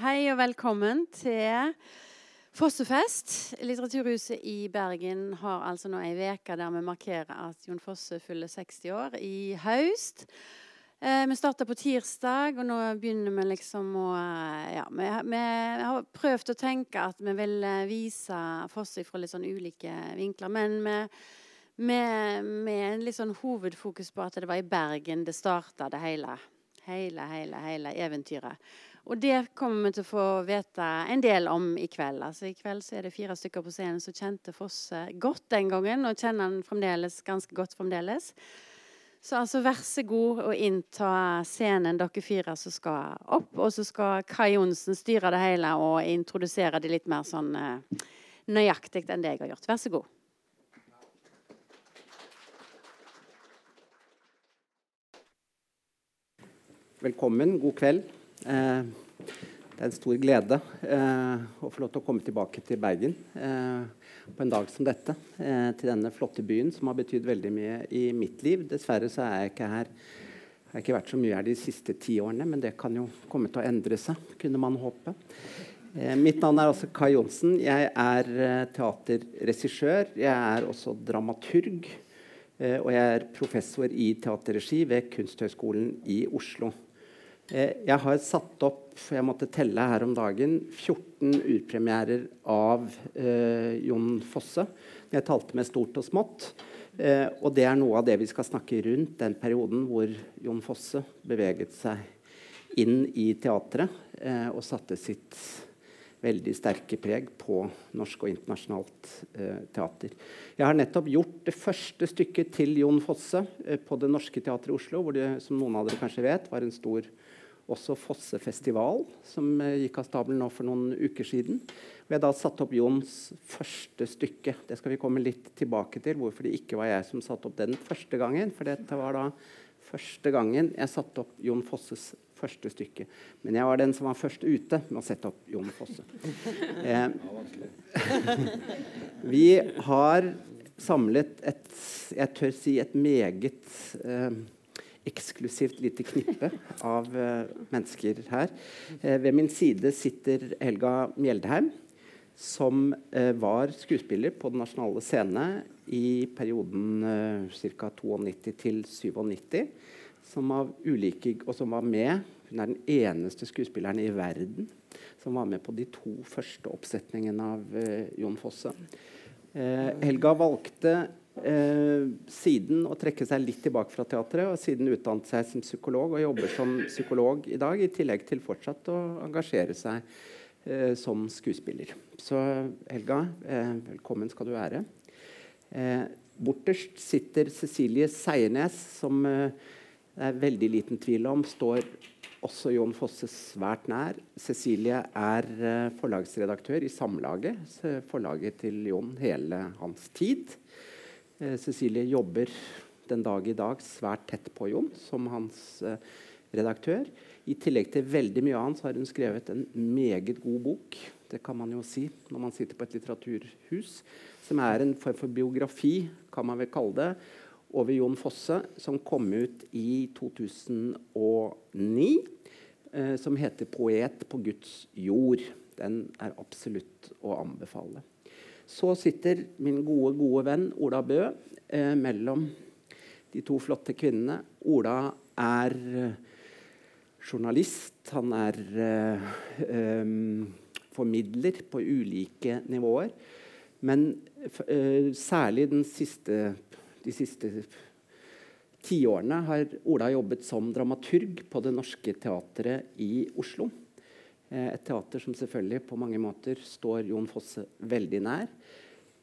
Hei og velkommen til Fossefest. Litteraturhuset i Bergen har altså nå ei uke der vi markerer at Jon Fosse fyller 60 år i høst. Eh, vi starta på tirsdag, og nå begynner vi liksom å eh, Ja, vi, vi, har prøvd å tenke at vi vil eh, vise Fosse fra litt sånn ulike vinkler. Men med, med, med en litt sånn hovedfokus på at det var i Bergen det starta, det hele. Hele, hele, hele eventyret. Og det kommer vi til å få vite en del om i kveld. Altså I kveld er det fire stykker på scenen som kjente Fosse godt den gangen, og kjenner han fremdeles ganske godt fremdeles. Så altså, vær så god å innta scenen, dere fire som skal opp. Og så skal Kai Johnsen styre det hele og introdusere det litt mer sånn uh, nøyaktig enn det jeg har gjort. Vær så god. Velkommen. God kveld. Eh, det er en stor glede eh, å få lov til å komme tilbake til Bergen eh, på en dag som dette. til denne flotte byen som har betydd veldig mye i mitt liv. Dessverre så er jeg ikke her jeg har ikke vært så mye her de siste ti årene, men det kan jo komme til å endre seg, kunne man håpe. Mitt navn er altså Kai Johnsen. Jeg er teaterregissør. Jeg er også dramaturg. Og jeg er professor i teaterregi ved Kunsthøgskolen i Oslo. Eh, jeg har satt opp jeg måtte telle her om dagen 14 urpremierer av eh, Jon Fosse. Jeg talte med stort og smått. Eh, og det er noe av det vi skal snakke rundt den perioden hvor Jon Fosse beveget seg inn i teatret eh, og satte sitt veldig sterke preg på norsk og internasjonalt eh, teater. Jeg har nettopp gjort det første stykket til Jon Fosse eh, på Det Norske Teatret i Oslo, hvor det som noen av dere kanskje vet, var en stor også Fossefestival, som eh, gikk av stabelen nå for noen uker siden. Hvor jeg da satt opp Jons første stykke. Det skal vi komme litt tilbake til. Hvorfor det ikke var jeg som satte opp den første gangen. For dette var da første gangen jeg satte opp Jon Fosses første stykke. Men jeg var den som var først ute med å sette opp Jon Fosse. Eh, vi har samlet et jeg tør si et meget eh, eksklusivt lite knippe av uh, mennesker her. Uh, ved min side sitter Helga Mjeldheim, som uh, var skuespiller på Den nasjonale scene i perioden uh, ca. 92 til 97. Som ulike, og som var med Hun er den eneste skuespilleren i verden som var med på de to første oppsetningene av Jon Fosse. Helga valgte eh, siden å trekke seg litt tilbake fra teatret, og siden utdannet seg som psykolog og jobber som psykolog i dag, i tillegg til fortsatt å engasjere seg eh, som skuespiller. Så Helga, eh, velkommen skal du være. Eh, borterst sitter Cecilie Seiernes, som eh, det er veldig liten tvil om står også Jon Fosse svært nær. Cecilie er uh, forlagsredaktør i Samlaget, forlaget til Jon hele hans tid. Eh, Cecilie jobber den dag i dag svært tett på Jon som hans eh, redaktør. I tillegg til veldig mye annet har hun skrevet en meget god bok. Det kan man jo si når man sitter på et litteraturhus. Som er en form for biografi, kan man vel kalle det, over Jon Fosse, som kom ut i 2009. Eh, som heter 'Poet på Guds jord'. Den er absolutt å anbefale. Så sitter min gode, gode venn Ola Bø eh, mellom de to flotte kvinnene. Ola er eh, journalist. Han er eh, formidler på ulike nivåer. Men eh, særlig siste, de siste tiårene har Ola jobbet som dramaturg på Det Norske Teatret i Oslo. Eh, et teater som selvfølgelig på mange måter står Jon Fosse veldig nær.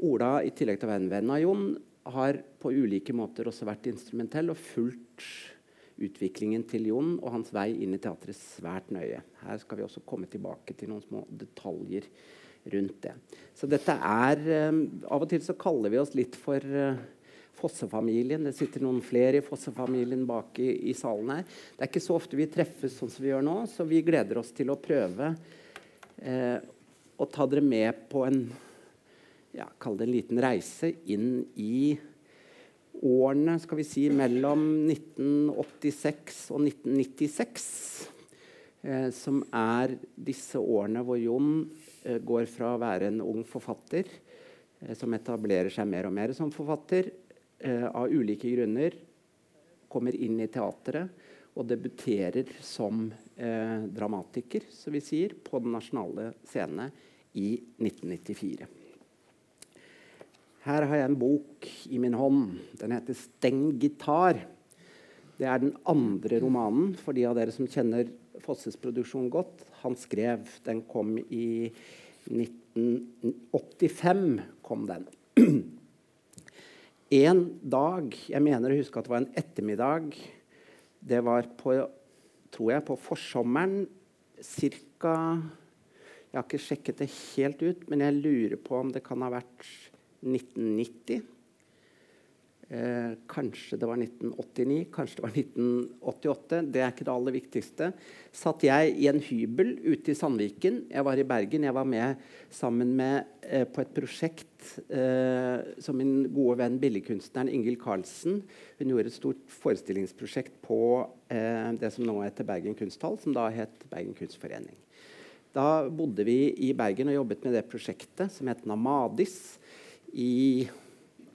Ola, i tillegg til å være en venn av Jon, har på ulike måter også vært instrumentell og fulgt utviklingen til Jon og hans vei inn i teatret svært nøye. Her skal vi også komme tilbake til noen små detaljer rundt det. Så dette er um, Av og til så kaller vi oss litt for uh, Fosse-familien. Det sitter noen flere i Fosse-familien bak i, i, salen her. Det er ikke så ofte vi treffes sånn som vi gjør nå, så vi gleder oss til å prøve eh, å ta dere med på en ja, Kall det en liten reise inn i årene skal vi si, mellom 1986 og 1996. Eh, som er disse årene hvor Jon eh, går fra å være en ung forfatter eh, som etablerer seg mer og mer som forfatter, av ulike grunner kommer inn i teatret og debuterer som eh, dramatiker, som vi sier, på Den nasjonale scene i 1994. Her har jeg en bok i min hånd. Den heter 'Steng gitar'. Det er den andre romanen for de av dere som kjenner Fosses produksjon godt. Han skrev Den kom i 1985. kom den. En dag Jeg mener å huske at det var en ettermiddag. Det var på, tror jeg, på forsommeren ca. Jeg har ikke sjekket det helt ut, men jeg lurer på om det kan ha vært 1990. Eh, kanskje det var 1989, kanskje det var 1988. Det er ikke det aller viktigste. Satt jeg i en hybel ute i Sandviken. Jeg var i Bergen. Jeg var med sammen med, eh, på et prosjekt eh, som min gode venn billedkunstneren Ingvild Karlsen. Hun gjorde et stort forestillingsprosjekt på eh, det som nå heter Bergen kunsthall, som da het Bergen kunstforening. Da bodde vi i Bergen og jobbet med det prosjektet som het Namadis i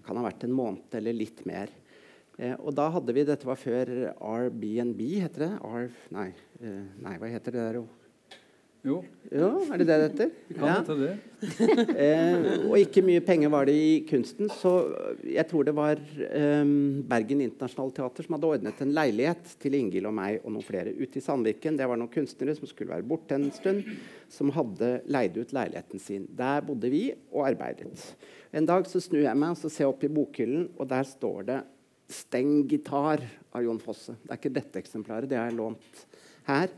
kan ha vært en måned eller litt mer. Eh, og da hadde vi Dette var før Airbnb, heter det? Ar, nei, eh, nei, hva heter det der? Jo. Ja, Er det det det heter? Vi kan Ja. hete det. Eh, og ikke mye penger var det i kunsten, så jeg tror det var eh, Bergen Internasjonale Teater som hadde ordnet en leilighet til Ingil og meg og noen flere ute i Sandviken. Det var noen kunstnere som skulle være borte en stund, som hadde leid ut leiligheten sin. Der bodde vi og arbeidet. En dag så snur jeg meg og så ser jeg opp i bokhyllen, og der står det 'Steng gitar' av Jon Fosse. Det er ikke dette eksemplaret, det har jeg lånt her.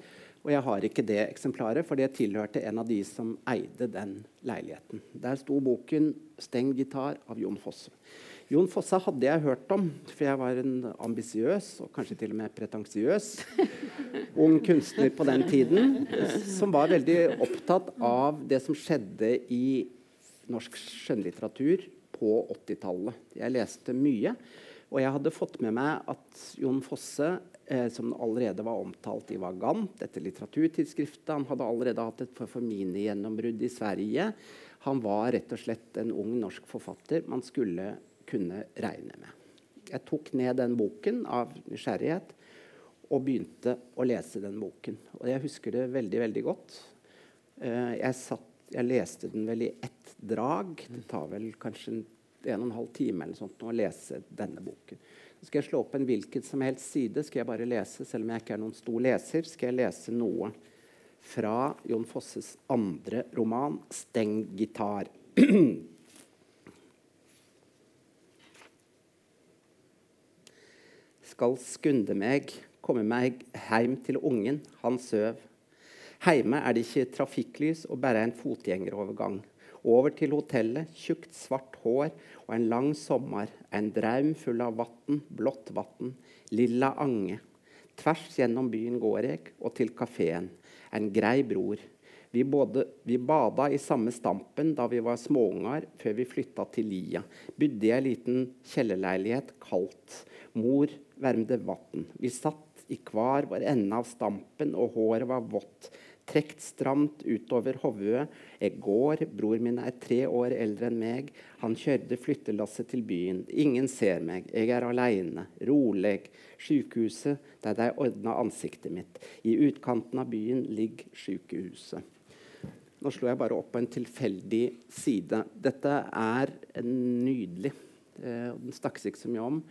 Og jeg har ikke det eksemplaret, for det tilhørte en av de som eide den leiligheten. Der sto boken 'Steng gitar' av Jon Fosse. Jon Fosse hadde jeg hørt om, for jeg var en ambisiøs og kanskje til og med pretensiøs ung kunstner på den tiden, som var veldig opptatt av det som skjedde i norsk skjønnlitteratur på 80-tallet. Jeg leste mye. Og jeg hadde fått med meg at Jon Fosse, eh, som allerede var omtalt i Vagant, dette litteraturtidsskriftet Han hadde allerede hatt et for minigjennombrudd i Sverige. Han var rett og slett en ung norsk forfatter man skulle kunne regne med. Jeg tok ned den boken av nysgjerrighet og begynte å lese den boken. Og jeg husker det veldig, veldig godt. Eh, jeg, satt, jeg leste den vel i ett drag. Det tar vel kanskje en og en halv time eller sånt nå, å lese denne boken. Så skal jeg slå opp en hvilken som helst side, skal jeg bare lese, selv om jeg ikke er noen stor leser, skal jeg lese noe fra Jon Fosses andre roman, 'Steng gitar'. Skal skunde meg, komme meg heim til ungen, han søv. Heime er det ikke trafikklys og bare en fotgjengerovergang. Over til hotellet, tjukt, svart hår og en lang sommer, en draum full av vatn, blått vatn, lilla ange. Tvers gjennom byen går jeg, og til kafeen. En grei bror. Vi, både, vi bada i samme stampen da vi var småunger, før vi flytta til Lia. Bodde i ei liten kjellerleilighet, kaldt. Mor varmde vann. Vi satt i hver vår ende av stampen, og håret var vått trukket stramt utover hodet. Jeg går, bror min er tre år eldre enn meg. Han kjørte flyttelasset til byen. Ingen ser meg, jeg er aleine, rolig. Sykehuset der de ordna ansiktet mitt. I utkanten av byen ligger sykehuset. Nå slo jeg bare opp på en tilfeldig side. Dette er nydelig eh, den snakkes ikke så mye om,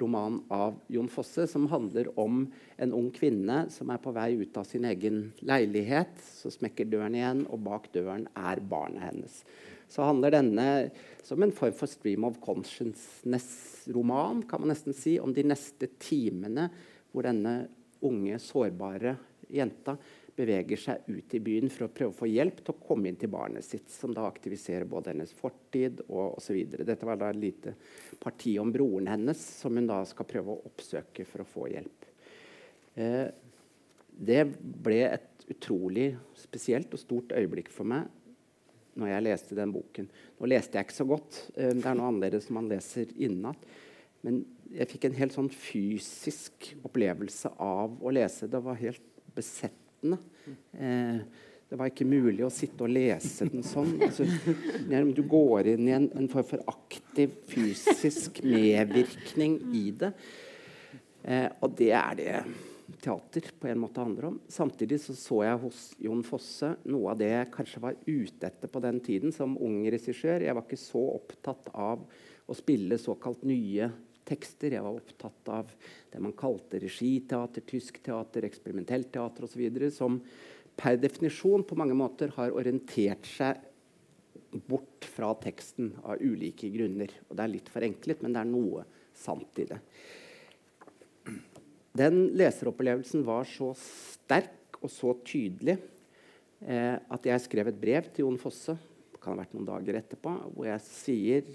roman av Jon Fosse, som handler om en ung kvinne som er på vei ut av sin egen leilighet. Så smekker døren igjen, og bak døren er barnet hennes. Så handler denne som en form for stream of consciousness-roman, kan man nesten si, om de neste timene hvor denne unge, sårbare jenta beveger seg ut i byen for å prøve å få hjelp til å komme inn til barnet sitt, som da aktiviserer både hennes fortid og osv. Dette var da et lite parti om broren hennes, som hun da skal prøve å oppsøke for å få hjelp. Eh, det ble et utrolig spesielt og stort øyeblikk for meg når jeg leste den boken. Nå leste jeg ikke så godt, eh, det er noe annerledes når man leser innenat. Men jeg fikk en helt sånn fysisk opplevelse av å lese. Det var helt besettende omfattende. Eh, det var ikke mulig å sitte og lese den sånn. Altså, du går inn i en, en form for aktiv fysisk medvirkning i det. Eh, og det er det teater på en måte handler om. Samtidig så, så jeg hos Jon Fosse noe av det jeg kanskje var ute etter på den tiden som ung regissør. Jeg var ikke så opptatt av å spille såkalt nye tekster. Jeg var opptatt av det man kalte regiteater, tysk teater, eksperimentelt teater osv. Som per definisjon på mange måter har orientert seg bort fra teksten av ulike grunner. Og Det er litt forenklet, men det er noe sant i det. Den leseropplevelsen var så sterk og så tydelig eh, at jeg skrev et brev til Jon Fosse kan ha vært noen dager etterpå, hvor jeg sier,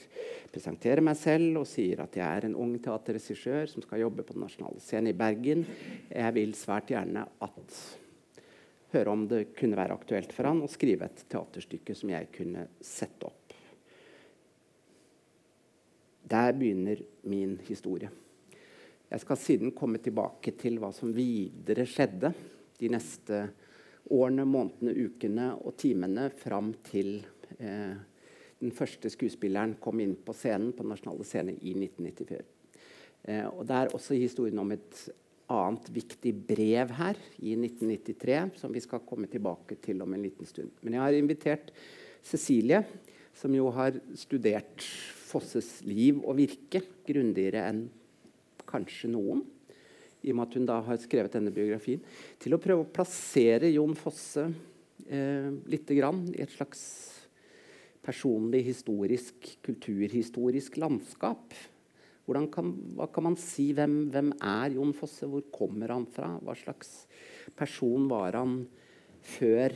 presenterer meg selv og sier at jeg er en ung teaterregissør som skal jobbe på Den nasjonale scenen i Bergen. Jeg vil svært gjerne at høre om det kunne være aktuelt for han å skrive et teaterstykke som jeg kunne sette opp. Der begynner min historie. Jeg skal siden komme tilbake til hva som videre skjedde de neste årene, månedene, ukene og timene fram til eh, den første skuespilleren kom inn på scenen på nasjonale scene i 1994. Eh, og Det er også historien om et annet viktig brev her i 1993, som vi skal komme tilbake til om en liten stund. Men jeg har invitert Cecilie, som jo har studert Fosses liv og virke grundigere enn kanskje noen, i og med at hun da har skrevet denne biografien, til å prøve å plassere Jon Fosse eh, litt grann i et slags personlig, historisk, kulturhistorisk landskap. Kan, hva kan man si? Hvem, hvem, er Jon Fosse? Hvor kommer han fra? Hva slags person var han før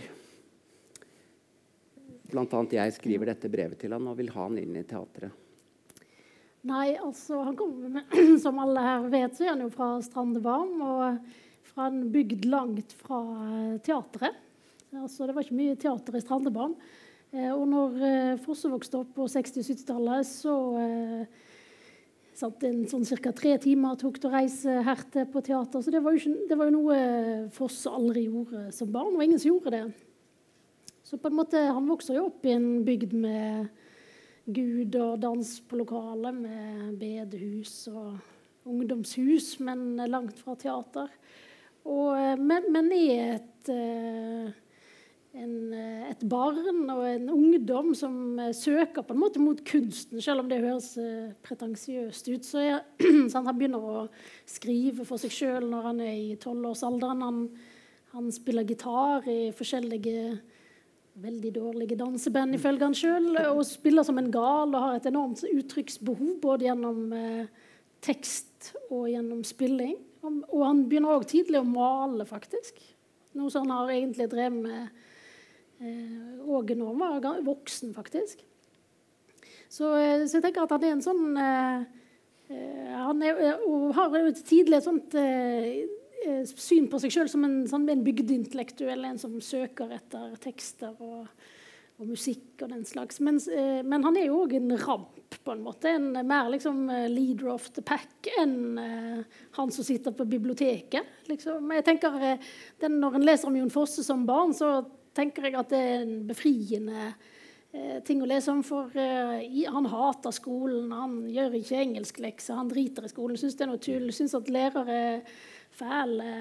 bl.a. jeg skriver dette brevet til han og vil ha han inn i teatret? Nei, altså han kommer med, Som alle her vet, så er han jo fra Strandebarm. Og fra en bygd langt fra eh, teatret. Altså, det var ikke mye teater i Strandebarm. Eh, og når eh, Fosse vokste opp på 60- og 70-tallet, så eh, satt en sånn ca. tre timer tok til å reise her til på teater. Så det var, jo ikke, det var jo noe Fosse aldri gjorde som barn. Var ingen som gjorde det. Så på en måte, han vokser jo opp i en bygd med Gud og dans på lokalet, med bedehus og ungdomshus, men langt fra teater. Og, men, men i et en, eh, et barn og en ungdom som eh, søker på en måte mot kunsten, selv om det høres uh, pretensiøst ut. Så, er, så han begynner å skrive for seg sjøl når han er i tolvårsalderen. Han, han spiller gitar i forskjellige veldig dårlige danseband, ifølge han sjøl, og spiller som en gal og har et enormt uttrykksbehov både gjennom eh, tekst og gjennom spilling. Og han begynner òg tidlig å male, faktisk. Noe som han har egentlig drevet med og nå var voksen, faktisk. Så, eh, så, jeg tenker at han er en sånn eh, Han er, og har jo et sånt syn på seg sjøl som en, sånn, en bygdeintellektuell, en som søker etter tekster og, og musikk og den slags. Men, men han er jo òg en ramp, på en måte. En mer liksom, leader of the pack enn uh, han som sitter på biblioteket. Liksom. Jeg tenker, den, Når en leser om Jon Fosse som barn, så tenker jeg at det er en befriende eh, ting å lese om. For eh, han hater skolen, han gjør ikke engelsklekser, han driter i skolen, syns det er noe tull. Syns at lærere er fæle,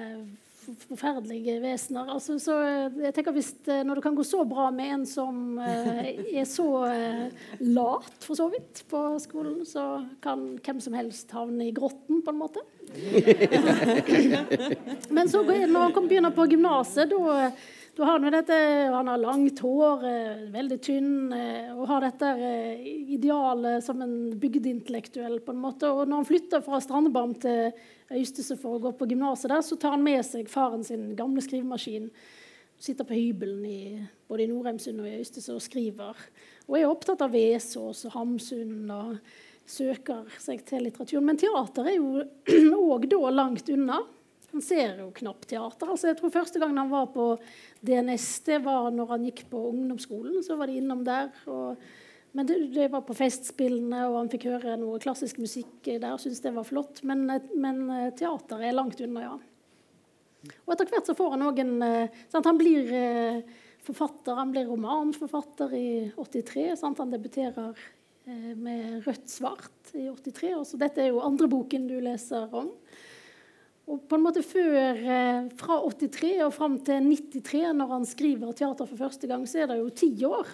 forferdelige vesener. Altså, så eh, jeg tenker hvis det, Når det kan gå så bra med en som eh, er så eh, lat, for så vidt, på skolen, så kan hvem som helst havne i grotten, på en måte. Men så når han begynner på gymnaset, da da har han, dette, han har langt hår, eh, veldig tynn, eh, og har dette eh, idealet som en bygdeintellektuell. på en måte. Og når han flytter fra Strandebarm til Øystese for å gå på gymnaset der, så tar han med seg faren sin gamle skrivemaskin. Sitter på hybelen i, både i Norheimsund og i Øystese og skriver. Og er opptatt av Vesås og Hamsun og søker seg til litteraturen. Men teater er jo òg da langt unna. Han ser jo knapt teater. Altså, jeg tror Første gang han var på DNS, det var når han gikk på ungdomsskolen. Så var de innom der. Og, men det, det, var på Festspillene, og han fikk høre noe klassisk musikk der. Syntes det var flott. Men, men, teater er langt unna, ja. Og etter hvert så får han òg en sant? Han blir forfatter, han blir romanforfatter i 83. Sant? Han debuterer med 'Rødt svart' i 83. Og så dette er jo andre boken du leser om. Og på en måte før, Fra 83 og fram til 93, når han skriver teater for første gang, så er det jo ti år.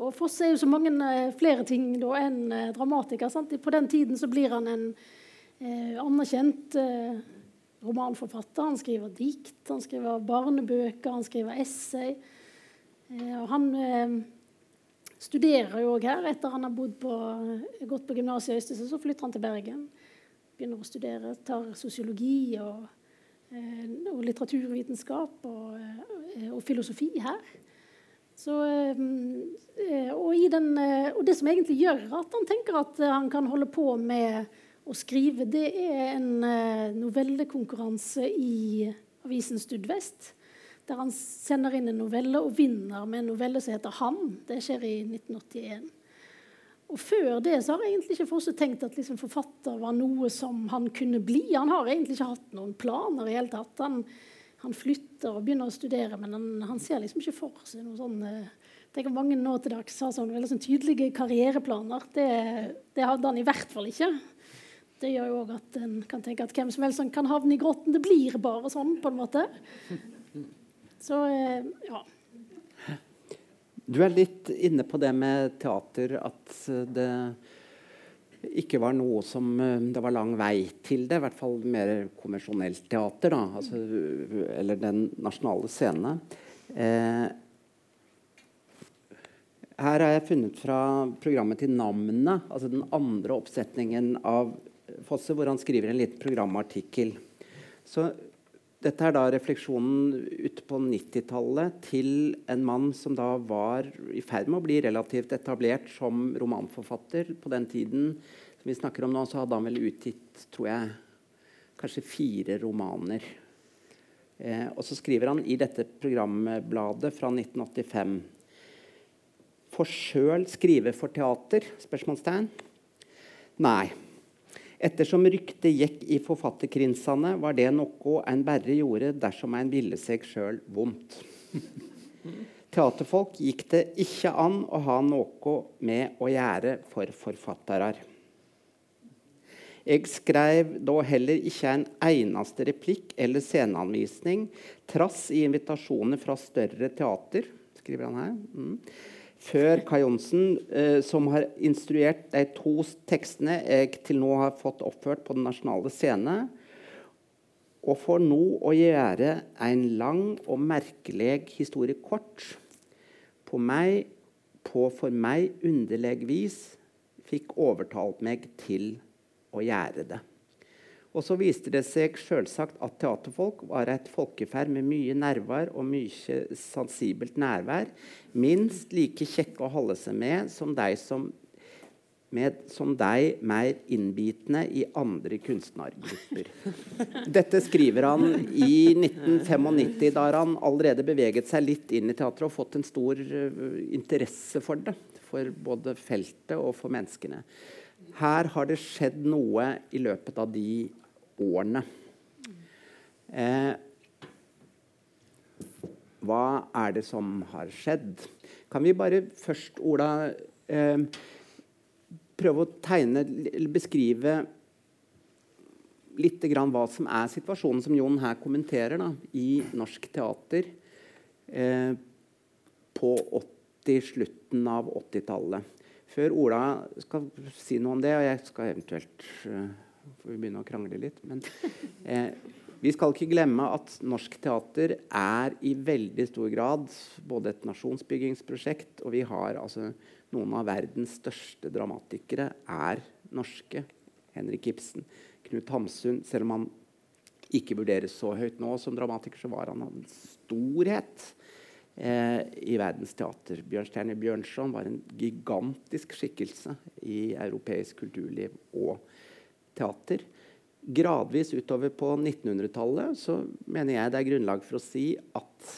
Og Foss er jo så mange eh, flere ting da enn eh, dramatiker. Sant? På den tiden så blir han en eh, anerkjent eh, romanforfatter. Han skriver dikt, han skriver barnebøker, han skriver essay. Eh, og han eh, studerer jo òg her. Etter han har på, gått på gymnaset i Øystese, så flytter han til Bergen. Begynner å studere, tar sosiologi og, og litteraturvitenskap og, og filosofi her. Så, eh, og, den, eh, og, det som egentlig gjør at han tenker at han kan holde på med å skrive, det er en eh, novellekonkurranse i avisen Studvest. Der han sender inn en novelle og vinner med en novelle som heter 'Han'. Det skjer i 1981. Og Før det så har jeg egentlig ikke Fosse tenkt at liksom forfatter var noe som han kunne bli. Han har egentlig ikke hatt noen planer i hele tatt. Han, han flytter og begynner å studere, men han, han ser liksom ikke for seg noe sånn Tenk tenker Mange nå til dags har veldig sånn tydelige karriereplaner. Det, det, hadde han i hvert fall ikke. Det gjør jo òg at en kan tenke at hvem som helst kan havne i grotten. Det blir bare sånn, på en måte. Så eh, ja. Du er litt inne på det med teater, at det ikke var noe som eh, det var lang vei til det. I hvert fall mer konvensjonelt teater. Da, altså, eller den nasjonale scene. Eh, her har jeg funnet fra programmet til Namnet, altså den andre oppsetningen av Fosse, hvor han skriver en liten programartikkel. Så dette er da refleksjonen ute på 90-tallet til en mann som da var i ferd med å bli relativt etablert som romanforfatter. På den tiden som vi snakker om nå, så hadde han vel utgitt tror jeg, kanskje fire romaner. Eh, og så skriver han i dette programbladet fra 1985 For sjøl skrive for teater? spørsmålstegn. Nei. Ettersom ryktet gikk i forfatterkrinsene, var det noe en bare gjorde dersom en ville seg sjøl vondt. Teaterfolk gikk det ikke an å ha noe med å gjøre for forfattere. Jeg skrev da heller ikke en eneste replikk eller sceneanvisning, trass i invitasjoner fra større teater, skriver han her. Mm før Kai Johnsen, eh, som har instruert de to tekstene jeg til nå har fått oppført på Den nasjonale scene. Og for nå å gjøre en lang og merkelig historie kort på, meg, på for meg underlig vis fikk overtalt meg til å gjøre det. Og så viste det seg selvsagt at teaterfolk var et folkeferd med mye nerver og mye sensibelt nærvær. Minst like kjekke å holde seg med som de som, med, som de mer innbitende i andre kunstnergrupper. Dette skriver han i 1995, da han allerede beveget seg litt inn i teatret og fått en stor uh, interesse for det. For både feltet og for menneskene. Her har det skjedd noe i løpet av de årene. Eh, hva er det som har skjedd? Kan vi bare først, Ola, eh, prøve å tegne eller beskrive litt grann hva som er situasjonen som Jon her kommenterer da, i norsk teater eh, på 80, slutten av 80-tallet. Før Ola skal si noe om det, og jeg skal eventuelt uh, får vi begynne å krangle litt. Men eh, vi skal ikke glemme at norsk teater er i veldig stor grad både et nasjonsbyggingsprosjekt, og vi har altså noen av verdens største dramatikere er norske. Henrik Ibsen, Knut Hamsun. Selv om han ikke vurderes så høyt nå som dramatiker, så var han en storhet eh, i verdens teater. Bjørnstjerne Bjørnson var en gigantisk skikkelse i europeisk kulturliv og teater. Gradvis utover på 1900-tallet så mener jeg det er grunnlag for å si at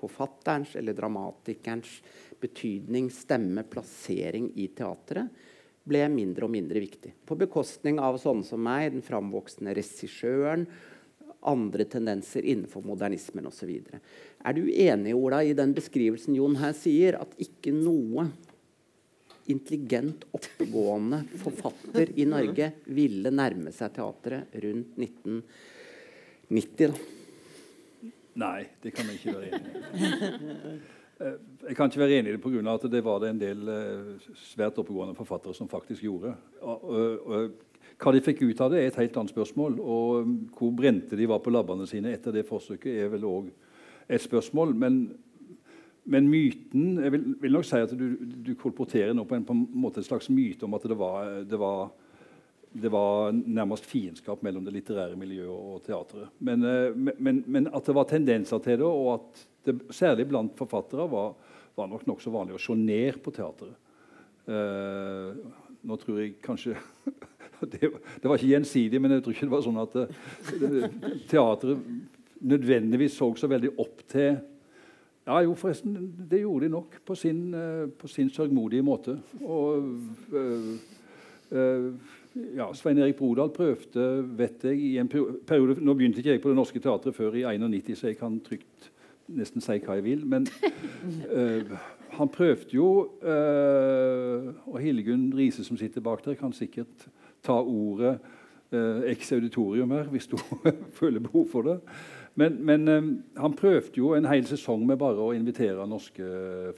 forfatterens eller dramatikerens betydning, stemme, plassering i teatret ble mindre og mindre viktig. På bekostning av sånne som meg, den framvoksende regissøren, andre tendenser innenfor modernismen osv. Er du enig Ola, i den beskrivelsen Jon her sier, at ikke noe intelligent, oppegående forfatter i Norge ville nærme seg teatret rundt 1990? da? Nei, det kan jeg ikke være enig i. Eh, jeg kan ikke være enig i det pga. at det var det en del uh, svært oppegående forfattere som faktisk gjorde. Hva de fikk ut av det, er et helt annet spørsmål. Og um, hvor brente de var på labbene sine etter det forsøket, er vel òg et spørsmål. Men, men, myten Jeg vil, vil, nok si at du, du kolporterer nå på en, på en måte en slags myte om at det var, det var det var nærmest fiendskap mellom det litterære miljøet og teatret. Men, eh, men, men, at det var tendenser til det, og at det særlig blant forfattere var, var nok nokså vanlig å se ned på teatret. Uh, nå tror jeg kanskje det, det, var ikke gjensidig, men jeg tror ikke det var sånn at uh, teatret nødvendigvis så så veldig opp til Ja, jo, forresten, det gjorde de nok på sin, uh, på sin sørgmodige måte. Og ja, Svein Erik Brodal prøvde, vet jeg, i en periode Nå begynte ikke jeg på Det Norske Teatret før i 91, så jeg kan trygt nesten si hva jeg vil. Men øh, han prøvde jo Og Hildegunn Riise, som sitter bak der, kan sikkert ta ordet ex auditorium her hvis du føler behov for det. Men, men han prøvde jo en hel sesong med bare å invitere norske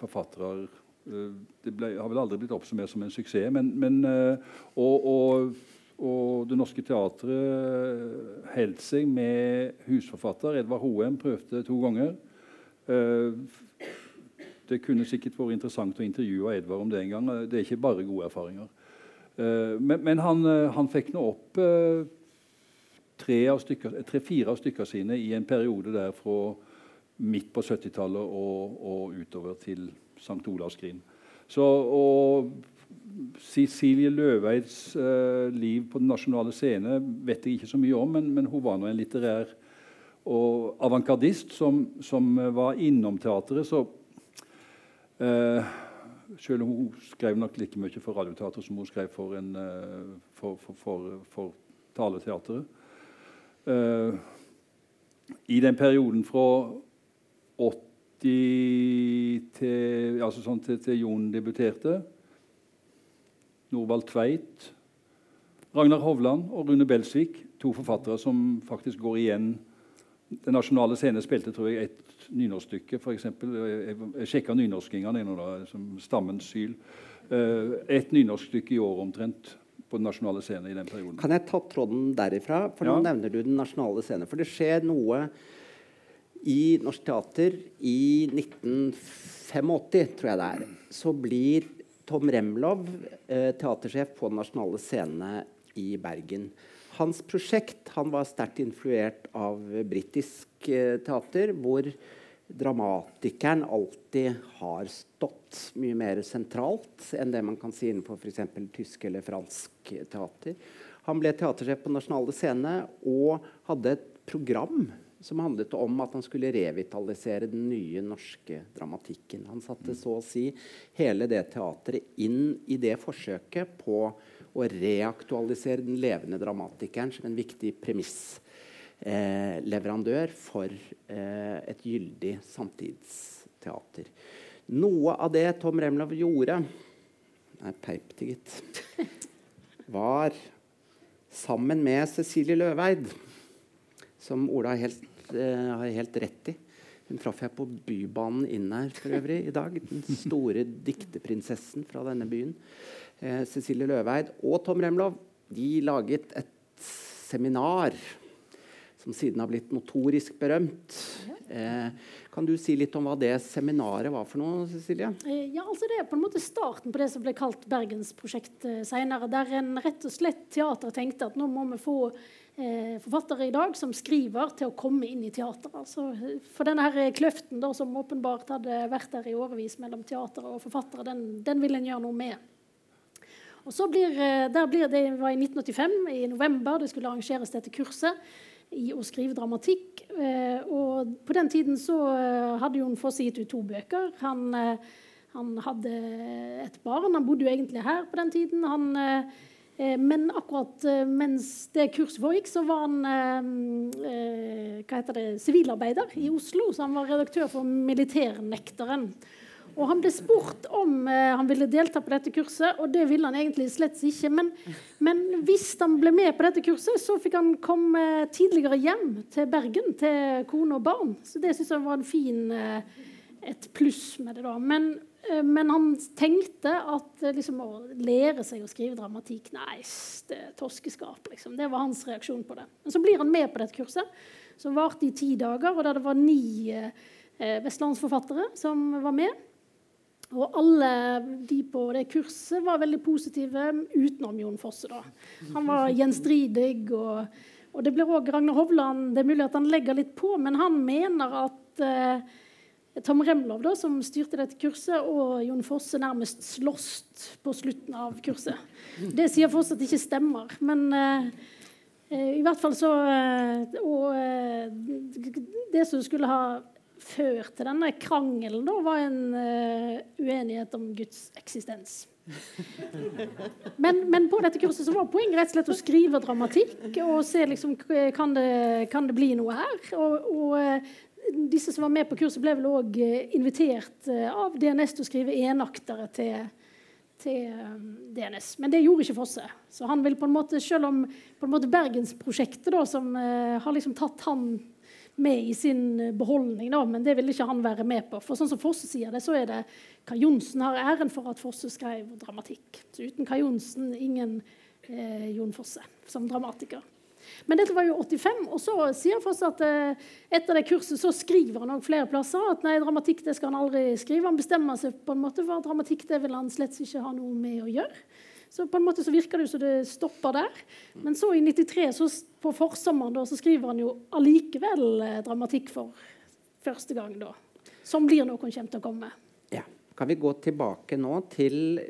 forfattere det ble, har vel aldri blitt oppsummert som en suksess. Men, men og, og, og, Det Norske Teatret holdt seg med husforfatter. Edvard Hoem prøvde to ganger. Eh, det kunne sikkert vært interessant å intervjue Edvard om det en gang. Det er ikke bare gode erfaringer. Eh, men, men han, eh, han, fikk nå opp tre-fire stykker, av stykker sine i en periode der fra midt på 70-tallet og, og, utover til St. Olavs Grin. Så, og Cecilie Løveids uh, liv på den nasjonale scene vet jeg ikke så mye om, men, men hun var nå en litterær og avantgardist som, som, var innom teatret. Så eh, selv om hun skrev nok like mye for Radioteatret som hun skrev for, en, eh, for, for, for Taleteatret. Eh, I den perioden fra 80 til, altså sånn til, til Jon debuterte Norvald Tveit, Ragnar Hovland og Rune Belsvik, to forfattere som faktisk går igjen den nasjonale scene spilte tror jeg, et nynorskstykke. For eksempel. jeg, jeg sjekka nynorskingene som Stammens syl. Uh, et nynorskstykke i år omtrent på den nasjonale scene i den perioden. Kan jeg ta tråden derifra? For nå nevner du den nasjonale scene. For det skjer noe i Norsk Teater i 1985, tror jeg det er. Så blir Tom Remlov eh, teatersjef på den nasjonale scene i Bergen. Hans prosjekt han var sterkt influert av britisk eh, teater, hvor dramatikeren alltid har stått mye mer sentralt enn det man kan si innenfor f.eks. tysk eller fransk teater. Han ble teatersjef på Nasjonale Scene og hadde et program som handlet om at han skulle revitalisere den nye norske dramatikken. Han satte så å si hele det teatret inn i det forsøket på å reaktualisere den levende dramatikeren som en viktig premissleverandør eh, for eh, et gyldig samtidsteater. Noe av det Tom Remlov gjorde Nei, peip til, gitt. Var sammen med Cecilie Løveid, som Ola helt, eh, har helt rett i. Hun traff jeg på Bybanen inn her for øvrig i dag. Den store dikteprinsessen fra denne byen eh, Cecilie Løveid og Tom Remlov de laget et seminar som siden har blitt notorisk berømt. Eh, kan du si litt om hva det seminaret var for noe? Cecilie? Eh, ja, altså Det er på en måte starten på det som ble kalt Bergensprosjektet eh, senere. Der en rett og slett teater tenkte at nå må vi få forfattere i dag som skriver, til å komme inn i teater. Altså, for denne her kløften da, som åpenbart hadde vært der i årevis mellom teater og forfattere, den, den vil en gjøre noe med. Og så blir, der blir Det var i 1985, i november, det skulle arrangeres dette kurset i å skrive dramatikk. Eh, og på den tiden så eh, hadde Jon Fosse gitt ut to bøker. Han, han, hadde et barn. Han bodde jo egentlig her på den tiden. Han Eh, men akkurat eh, mens det kurset foregikk, så var han eh, hva heter det, sivilarbeider i Oslo. Så han var redaktør for Militærnekteren. Og han ble spurt om eh, han ville delta på dette kurset, og det ville han egentlig slett ikke. Men, men, hvis han ble med på dette kurset, så fikk han komme tidligere hjem til Bergen til kone og barn. Så det syns jeg var fin, eh, et pluss med det. da. Men, eh, men han tenkte at eh, liksom, å lære seg å skrive dramatikk Nei, det er toskeskap. Liksom. Det var hans reaksjon på det. Men så blir han med på dette kurset, som varte i ti dager, og der det var ni eh, vestlandsforfattere som var med. Og alle de på det kurset var veldig positive, utenom Jon Fosse. da. Han var gjenstridig. Og, og det blir òg Ragnar Hovland Det er mulig at han legger litt på, men han mener at eh, Tom Remlov, da, som styrte dette kurset, og Jon Fosse nærmest slåss på slutten av kurset. Det sier Fosse at ikke stemmer. Men eh, eh, i hvert fall så eh, Og eh, det som skulle ha ført til denne krangelen, da, var en uh, uenighet om Guds eksistens. Men, men, på dette kurset så var poenget rett og slett å skrive dramatikk og se liksom, kan det, kan det bli noe her. Og, og uh, disse som var med på kurset, ble vel òg invitert av DNS til å skrive enaktere til, til DNS. Men det gjorde ikke Fosse. Så han vil på en måte, selv om på en måte Bergensprosjektet, som har liksom tatt han med i sin eh, beholdning, da, men det ville ikke han være med på. For sånn som Fosse sier det, så er det Kai Johnsen har æren for at Fosse skrev dramatikk. Så uten Kai Johnsen ingen eh, Jon Fosse som dramatiker. Men dette var jo 85, og så sier Fosse at eh, etter det kurset så skriver han flere plasser at nei, dramatikk det skal han aldri skrive. Han bestemmer seg på en måte for at dramatikk det vil han slett ikke ha noe med å gjøre. Så på en måte så virker det jo som det stopper der. Men så i 93, så på forsommeren, da, så skriver han jo allikevel eh, dramatikk for første gang, da. Som blir noe han kommer til å komme. Ja. Kan vi gå tilbake nå til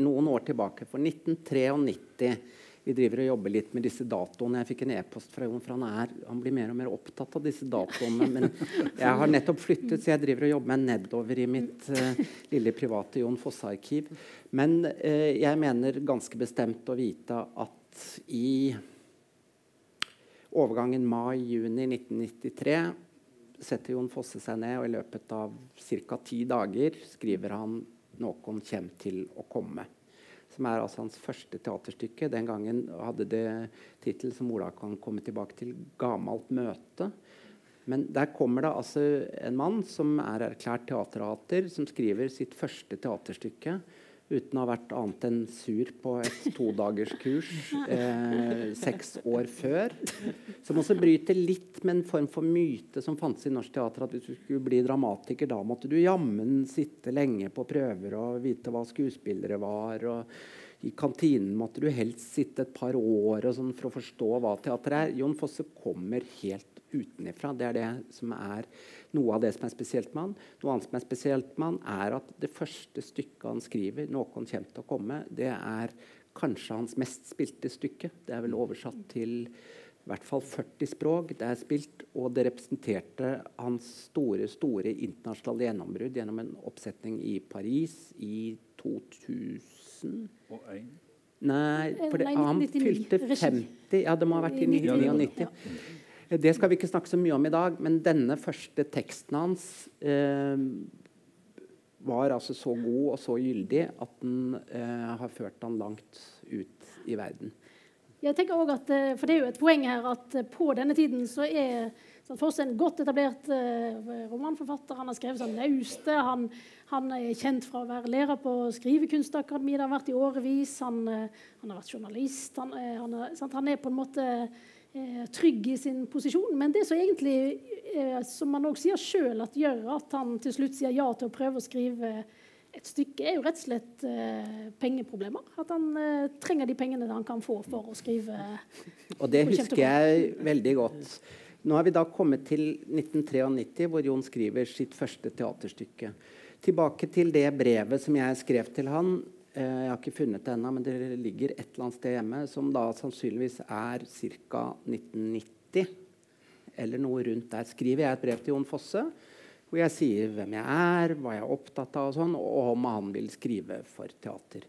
noen år tilbake, for 1993. Vi driver og jobber litt med disse datoene. Jeg fikk en e-post fra Jon, for han, er, han, blir mer og mer opptatt av disse datoene. Men jeg har nettopp flyttet, så jeg driver og jobber meg nedover i mitt uh, lille private Jon Fosse-arkiv. Men uh, jeg mener ganske bestemt å vite at i overgangen mai-juni 1993 setter Jon Fosse seg ned, og i løpet av ca. ti dager skriver han 'Noen kommer til å komme' som er altså hans første teaterstykke. Den gangen hadde det tittel som Ola kan komme tilbake til, 'Gamalt møte'. Men der kommer det altså en mann som er erklært teaterhater, som skriver sitt første teaterstykke uten å ha vært annet enn sur på et todagerskurs eh, seks år før. Som også bryter litt med en form for myte som fantes i norsk teater. At hvis du skulle bli dramatiker, da måtte du jammen sitte lenge på prøver og vite hva skuespillere var. og I kantinen måtte du helst sitte et par år sånn, for å forstå hva teater er. Jon Fosse kommer helt utenifra. Det er det som er noe av det som er spesielt med han. Noe annet som er spesielt med han, er at det første stykket han skriver, 'Noen kommer til å komme', det er kanskje hans mest spilte stykke. Det er vel oversatt til i hvert fall 40 språk. Det er spilt, og det representerte hans store store internasjonale gjennombrudd gjennom en oppsetning i Paris i 2000. Og en. Nei, for det, han fylte 50 Ja, det må ha vært i 1999. Det skal vi ikke snakke så mye om i dag, men denne første teksten hans eh, var altså så god og så gyldig at den eh, har ført han langt ut i verden. Jeg tenker også at, eh, for Det er jo et poeng her at eh, på denne tiden så er Fosse en godt etablert uh, romanforfatter. Han har skrevet sånn nauste. Han, han, er kjent fra å være lærer på Skrivekunstakademiet. Det har vært i årevis. Han, uh, han har vært journalist. Han, uh, han, er, han, er, på en måte eh, trygg i sin posisjon. Men det som egentlig, eh, som han også sier sjøl, gjør at han til slutt sier ja til å prøve å skrive et stykke, er jo rett og slett eh, pengeproblemer. At han eh, trenger de pengene han kan få for å skrive. Og det husker jeg veldig godt. Nå har vi da kommet til 1993, hvor Jon skriver sitt første teaterstykke. Tilbake til det brevet som jeg skrev til han Eh, jeg har ikke funnet det ennå, men det ligger et eller annet sted hjemme, som da sannsynligvis er ca. 1990. Eller noe rundt der. Skriver jeg et brev til Jon Fosse hvor jeg sier hvem jeg er, hva jeg er opptatt av, og sånn, og om han vil skrive for teater.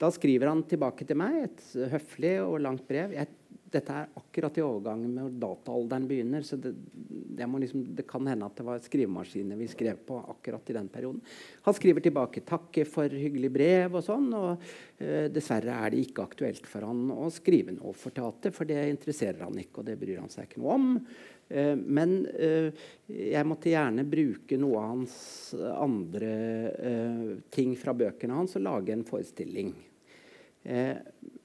Da skriver han tilbake til meg et høflig og langt brev. Jeg dette er akkurat i overgangen med dataalderen begynner. så det, det, liksom, det, kan hende at det var skrivemaskiner vi skrev på akkurat i den perioden. Han skriver tilbake 'takke for hyggelig brev' og sånn. og eh, Dessverre er det ikke aktuelt for han å skrive noe for teater, for det interesserer han ikke, og det bryr han seg ikke noe om. Eh, men eh, jeg måtte gjerne bruke noe av hans andre ting fra bøkene hans og lage en forestilling. Eh,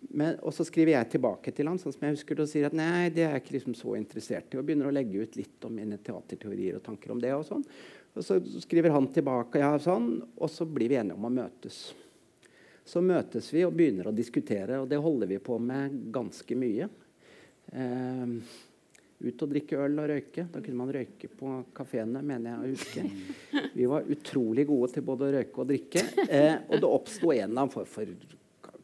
men, og så skriver jeg tilbake til han sånn som jeg husker det, og sier at nei, det er jeg ikke liksom så interessert i. Og begynner å legge ut litt om mine teaterteorier og tanker om det. Og sånn. Og så skriver han tilbake, ja, sånn, og så blir vi enige om å møtes. Så møtes vi og begynner å diskutere, og det holder vi på med ganske mye. Eh, ut og drikke øl og røyke. Da kunne man røyke på kafeene, mener jeg å huske. Vi var utrolig gode til både å røyke og drikke. Eh, og det oppsto en eller annen form for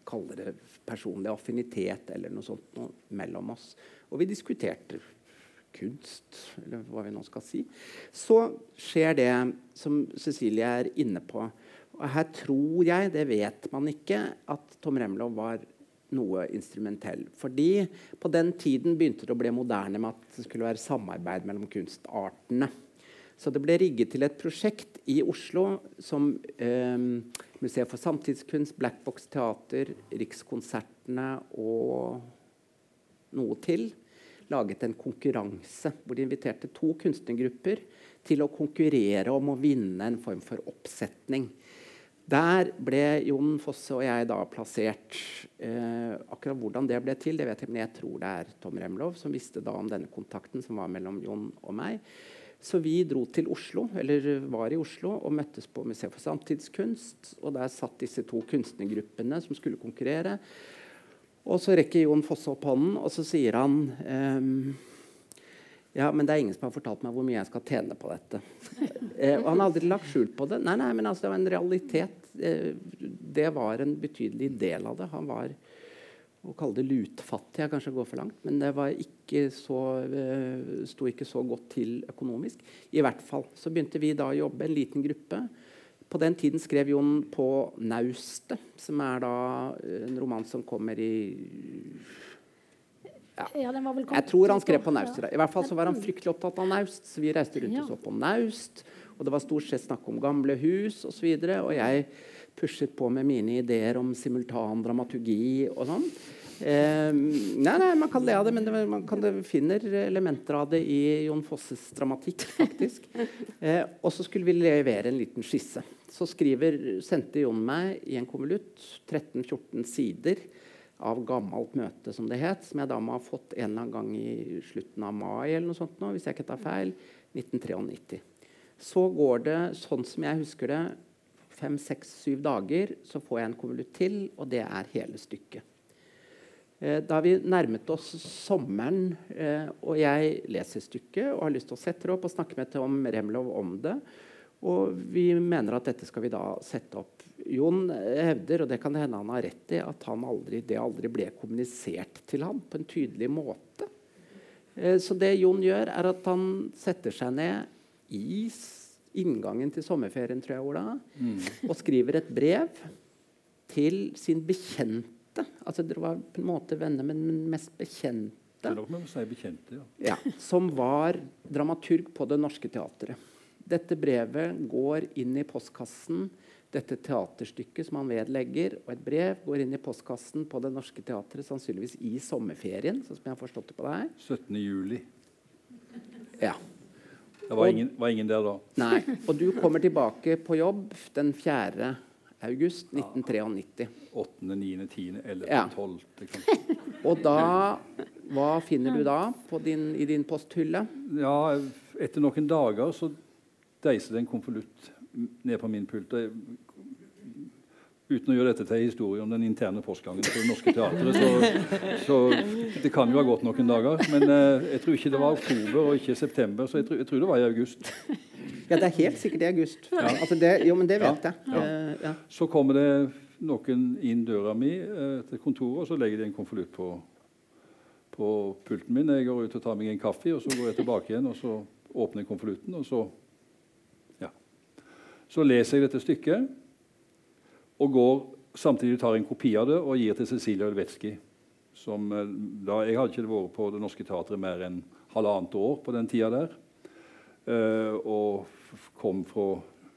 kalle det personlig affinitet eller noe sånt noe, mellom oss. Og vi diskuterte kunst, eller hva vi nå skal si. Så skjer det som Cecilie er inne på. Og her tror jeg, det vet man ikke, at Tom Remlov var noe instrumentell. Fordi på den tiden begynte det å bli moderne med at det skulle være samarbeid mellom kunstartene. Så det ble rigget til et prosjekt i Oslo som eh, Museet for samtidskunst, Black Box Teater, Rikskonsertene og noe til laget en konkurranse hvor de inviterte to kunstnergrupper til å konkurrere om å vinne en form for oppsetning. Der ble Jon Fosse og jeg da plassert. Eh, akkurat hvordan det ble til, det vet jeg, men jeg tror det er Tom Remlov som visste da om denne kontakten som var mellom Jon og meg. Så vi dro til Oslo, eller var i Oslo og møttes på Museet for samtidskunst. Og der satt disse to kunstnergruppene som skulle konkurrere. Og så rekker Jon Fosse opp hånden, og så sier han ehm, ja, men det er ingen som har fortalt meg hvor mye jeg skal tjene på dette. eh, og han har aldri lagt skjul på det. Nei, nei, men altså, det var en realitet. Eh, det var en betydelig del av det. Han var å kalle det lutfattig er kanskje å gå for langt, men det ikke så, uh, sto ikke så godt til økonomisk. I hvert fall så begynte vi da å jobbe, en liten gruppe. På den tiden skrev Jon på 'Naustet', som er da en roman som kommer i ja. Jeg tror han skrev på Naust. I hvert fall så var han fryktelig opptatt av Naust, så vi reiste rundt og så på Naust. Og det var stort sett snakk om gamle hus osv. Og, så og jeg pushet på med mine ideer om simultan dramaturgi og sånn. Eh, nei, nei, man kan le av det, men det, man kan, det finner elementer av det i Jon Fosses dramatikk, faktisk. Eh, og så skulle vi levere en liten skisse. Så skriver, sendte Jon meg i en konvolutt 13-14 sider av gammelt møte, som det het, som jeg da må ha fått en eller annen gang i slutten av mai, eller noe sånt nå, hvis jeg ikke tar feil, 1993. Så går det sånn som jeg husker det, fem, seks, syv dager, så får jeg en konvolutt til, og det er hele stykket. Eh, da vi nærmet oss sommeren, eh, og jeg leser stykket og har lyst til å sette det opp og snakke med Tom Remlov om det, og vi mener at dette skal vi da sette opp. Jon hevder, og det kan det hende han har rett i, at aldri, det aldri ble kommunisert til ham på en tydelig måte. Eh, så det Jon gjør, er at han setter seg ned i inngangen til sommerferien, tror jeg, Ola, mm. og skriver et brev til sin bekjente. Altså Dere var på en måte venner, men mest bekjente. Si bekjente ja. ja. Som var dramaturg på Det Norske Teatret. Dette brevet går inn i postkassen. Dette teaterstykket som han vedlegger, og et brev går inn i postkassen på Det Norske Teatret, sannsynligvis i sommerferien. sånn som jeg har forstått det på deg. 17. juli. Ja. Det var, og, ingen, var, ingen, der da. Nei. Og du kommer tilbake på jobb den 4. august 1993. 8., 9., 10., 11., ja. 12. Og da Hva finner du da din, i din posthylle? Ja, etter noen dager så deiser det en konvolutt ned på min pult. Uten å gjøre dette til historie om den interne postgangen på Det Norske Teatret. Så, så, det kan jo ha gått noen dager. Men eh, jeg tror ikke det var oktober og ikke september, så jeg tror, jeg tror det var i august. Ja, det er helt sikkert i august. Ja. Altså det, jo, men det vet ja, jeg. Ja. Uh, ja. Så kommer det noen inn døra mi eh, til kontoret, og så legger de en konvolutt på, på pulten min. Jeg går ut og tar meg en kaffe, og så går jeg tilbake igjen og så åpner jeg konvolutten. Og så, ja. så leser jeg dette stykket og går samtidig tar en kopi av det og gir til Cecilia Ulvetski. Som, eh, da, jeg hadde ikke vært på Det Norske Teatret mer enn halvannet år på den tida der. Uh, og kom fra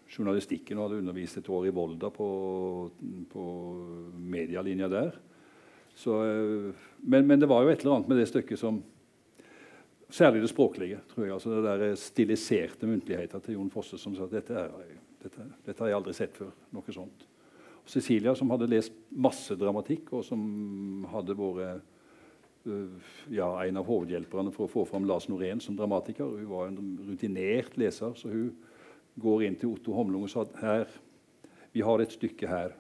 journalistikken og hadde undervist et år i Volda på, på medialinja der. Så, uh, men, men, det var jo et eller annet med det stykket som Særlig det språklige. tror jeg, altså Det der stiliserte muntligheten til Jon Fosse som sa at dette, er, dette, dette har jeg aldri sett før. noe sånt. Cecilia, som hadde lest masse dramatikk, og som hadde vært uh, ja, en av hovedhjelperne for å få fram Lars Norén som dramatiker. Hun var en rutinert leser, så hun går inn til Otto Homlung og sa her, vi har et stykke her.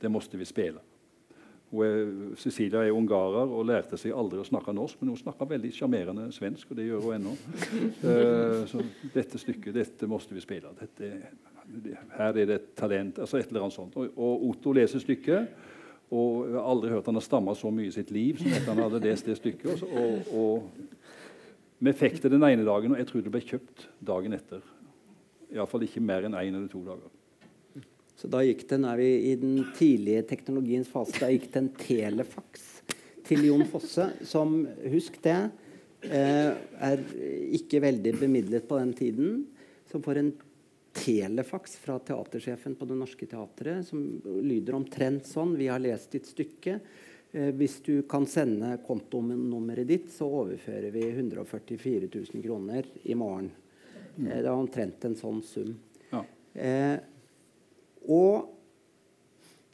Det måtte vi spille. Er, Cecilia er ungarer og lærte seg aldri å snakke norsk, men hun snakker veldig sjarmerende svensk, og det gjør hun ennå. Uh, så dette stykket dette måtte vi spille. Dette, her er det et talent. altså et eller annet sånt. Og, og Otto leser stykket. Og jeg har aldri hørt han har stamma så mye i sitt liv som etter han hadde lest det stykket. Og, og vi fikk det den ene dagen, og jeg tror det ble kjøpt dagen etter. Iallfall ikke mer enn én en eller to dager. Så da gikk det, nå er vi i den tidlige teknologiens fase, da gikk det en telefax til Jon Fosse, som, husk det, eh, er ikke veldig bemidlet på den tiden, som får en telefax fra teatersjefen på Det Norske Teatret som lyder omtrent sånn Vi har lest ditt stykke. Eh, hvis du kan sende kontonummeret ditt, så overfører vi 144 000 kroner i morgen. Mm. Eh, det er omtrent en sånn sum. Ja. Eh, og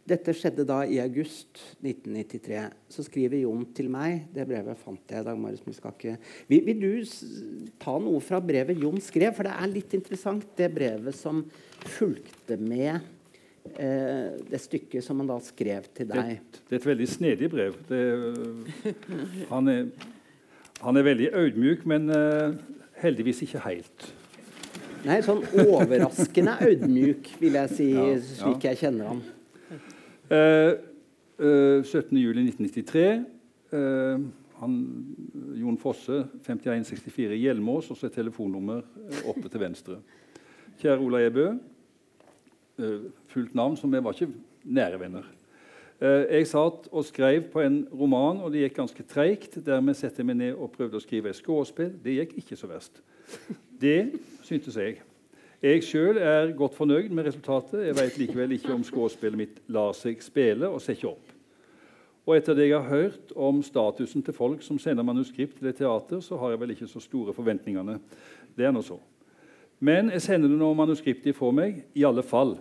dette skjedde da i august 1993. Så skriver Jon til meg Det brevet fant jeg. Dagmaris Marius, vil, vil, du ta noe fra brevet Jon skrev? For det er litt interessant, det brevet som fulgte med eh, det stykket som han da skrev til deg. Det, det er et veldig snedig brev. Det, han, er, han, er, veldig audmjuk, men uh, heldigvis ikke helt. Nei, sånn overraskende audmjuk, vil jeg si, ja, slik ja. jeg kjenner ham. Uh, eh, 17.07.1993. Uh, Jon Fosse, 5164 Hjelmås, og så et telefonnummer eh, oppe til venstre. Kjære Ola Ebø. Eh, fullt navn, som vi var ikke nære venner. Uh, jeg satt og skrev på en roman, og det gikk ganske treigt. Dermed satte jeg meg ned og prøvde å skrive et skuespill. Det gikk ikke så verst. Det syntes jeg. Jeg sjøl er godt fornøyd med resultatet. Jeg vet likevel ikke om skuespillet mitt lar seg spille og setter opp. Og etter det jeg har hørt om statusen til folk som sender manuskript til et teater, så har jeg vel ikke så store forventningene. Det er nå så. Men jeg sender nå manuskriptet ifra meg, i alle fall.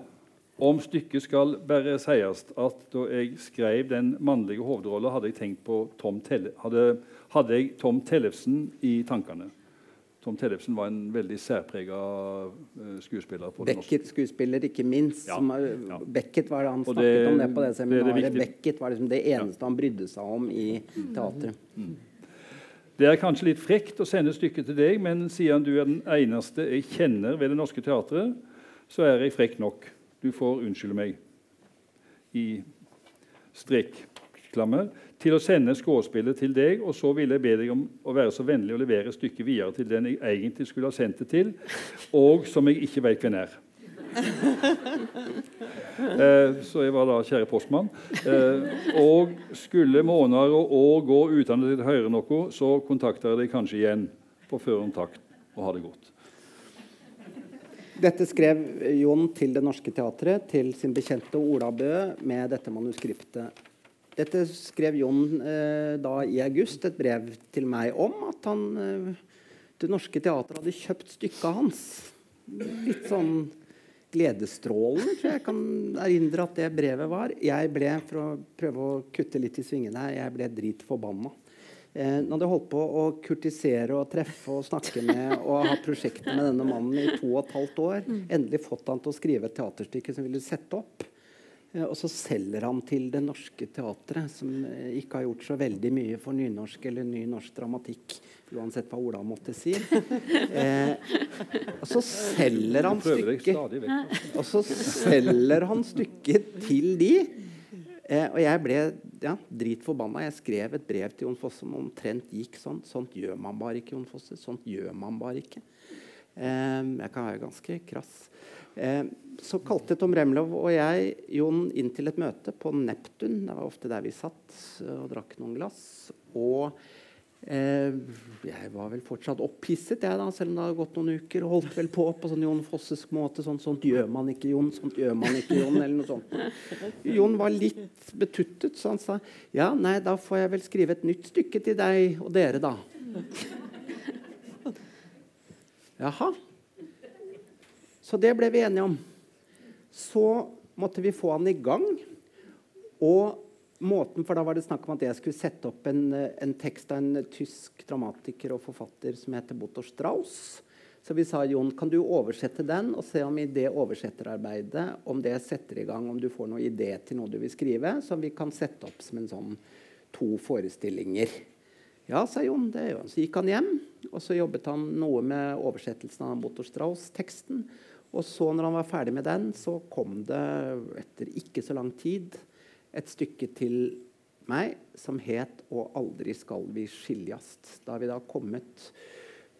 Om stykket skal bare sies at da jeg skrev den mannlige hovedrollen, hadde jeg på Tom, Telle, hadde, hadde jeg Tom Tellefsen i tankene. Tom Tellefsen var en veldig særprega skuespiller. på Beckett-skuespiller, ikke minst. Ja, Har, ja. Beckett var det Han snakket det, om det på det seminaret. Det, det Beckett var liksom det eneste ja. han brydde seg om i teatret. Mm. Mm. Det er kanskje litt frekt å sende stykket til deg, men siden du er den eneste jeg kjenner ved Det Norske Teatret, så er jeg frekk nok. Du får unnskylde meg. I strekklammer til å sende skuespillet til deg, og så vil jeg be deg om å være så vennlig å levere stykket videre til den jeg egentlig skulle ha sendt det til, og som jeg ikke vet hvem er. eh, så jeg var da kjære postmann. Eh, og skulle måneder og år gå uten å høre noe, så kontakter jeg deg kanskje igjen på førhånd takt, og ha det godt. Dette skrev Jon til Det Norske Teatret, til sin bekjente Ola Bø, med dette manuskriptet dette skrev Jon eh, da i august et brev til meg om at han eh, Det Norske Teatret hadde kjøpt stykket hans. Litt sånn gledesstrålende, tror jeg jeg kan erindre at det brevet var. Jeg ble, for å prøve å kutte litt i svingene her, jeg ble dritforbanna. Eh, han hadde holdt på å kurtisere og treffe og snakke med og ha prosjekter med denne mannen i to og et halvt år, mm. endelig fått han til å skrive et teaterstykke som ville sette opp. Eh, og så selger han til Det Norske Teatret, som eh, ikke har gjort så veldig mye for nynorsk eller ny norsk dramatikk, uansett hva Ola måtte si. Eh, og så selger han stykket Og så selger han stykket til de. Eh, og jeg ble ja, dritforbanna. Jeg skrev et brev til Jon Fosse som omtrent gikk sånn. Sånt gjør man bare ikke, Jon Fosse. Sånt gjør man bare ikke. Eh, jeg kan være ganske krass. Eh, så kalte Tom Remlov og jeg Jon inn til et møte på Neptun. Det var ofte der vi satt og drakk noen glass. Og eh, jeg var vel fortsatt opphisset, jeg da, selv om det hadde gått noen uker. og Holdt vel på på sånn Jon Fossesk måte. Sånn, 'Sånt gjør man ikke, Jon'. Sånt gjør man ikke, Jon, eller noe sånt. Jon var litt betuttet, så han sa ja, nei, da får jeg vel skrive et nytt stykke til deg og dere, da. Jaha. Så det ble vi enige om. Så måtte vi få han i gang. Og måten, for Da var det snakk om at jeg skulle sette opp en, en tekst av en tysk dramatiker og forfatter som heter Botor Strauss. Så vi sa Jon, kan du oversette den og se om i det oversetterarbeidet om det setter i gang, om du får noen idé til noe du vil skrive, som vi kan sette opp som en sånn to forestillinger. Ja, sa Jon. det gjør han. Så gikk han hjem, og så jobbet han noe med oversettelsen av Botor Strauss-teksten. Og så, når han var ferdig med den, så kom det etter ikke så lang tid et stykke til meg som het 'Og aldri skal vi skiljast'. Da har vi da kommet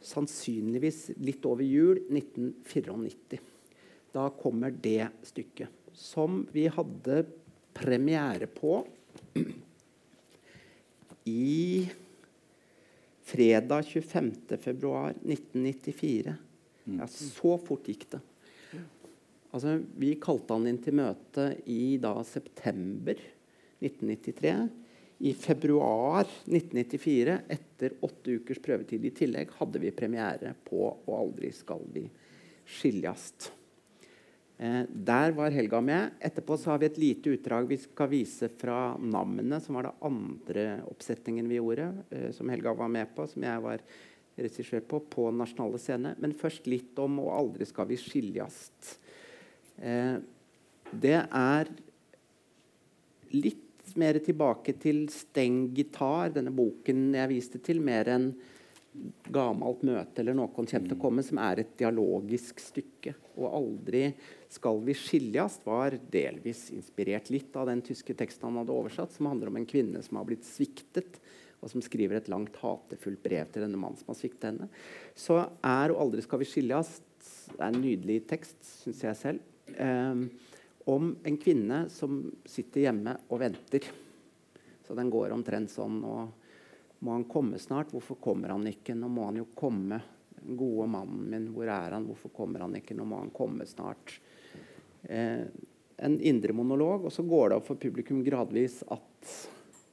sannsynligvis litt over jul 1994. Da kommer det stykket. Som vi hadde premiere på i fredag 25.2.1994. Ja, så fort gikk det. Altså, vi kalte han inn til møte i da, september 1993. I februar 1994, etter åtte ukers prøvetid i tillegg, hadde vi premiere på 'Og aldri skal vi skiljast'. Eh, der var Helga med. Etterpå har vi et lite utdrag vi skal vise fra 'Namnet', som var den andre oppsetningen vi gjorde, eh, som Helga var med på, som jeg var regissør på, på Nasjonale Scene. Men først litt om 'Og aldri skal vi skiljast'. Eh, det er litt mer tilbake til Steng gitar, denne boken jeg viste til, mer enn gammelt møte eller noe kommer til å komme, som er et dialogisk stykke. Og 'Aldri skal vi skiljas' var delvis inspirert litt av den tyske teksten han hadde oversatt, som handler om en kvinne som har blitt sviktet, og som skriver et langt hatefullt brev til denne mannen som har sviktet henne. Så er 'Og aldri skal vi det er en nydelig tekst, syns jeg selv eh, om en kvinne som sitter hjemme og venter. Så den går omtrent sånn og Må han komme snart? Hvorfor kommer han ikke? Nå må han jo komme. Den gode mannen min, hvor er han? Hvorfor kommer han ikke? Nå må han komme snart. Eh, en indre monolog, og så går det opp for publikum gradvis at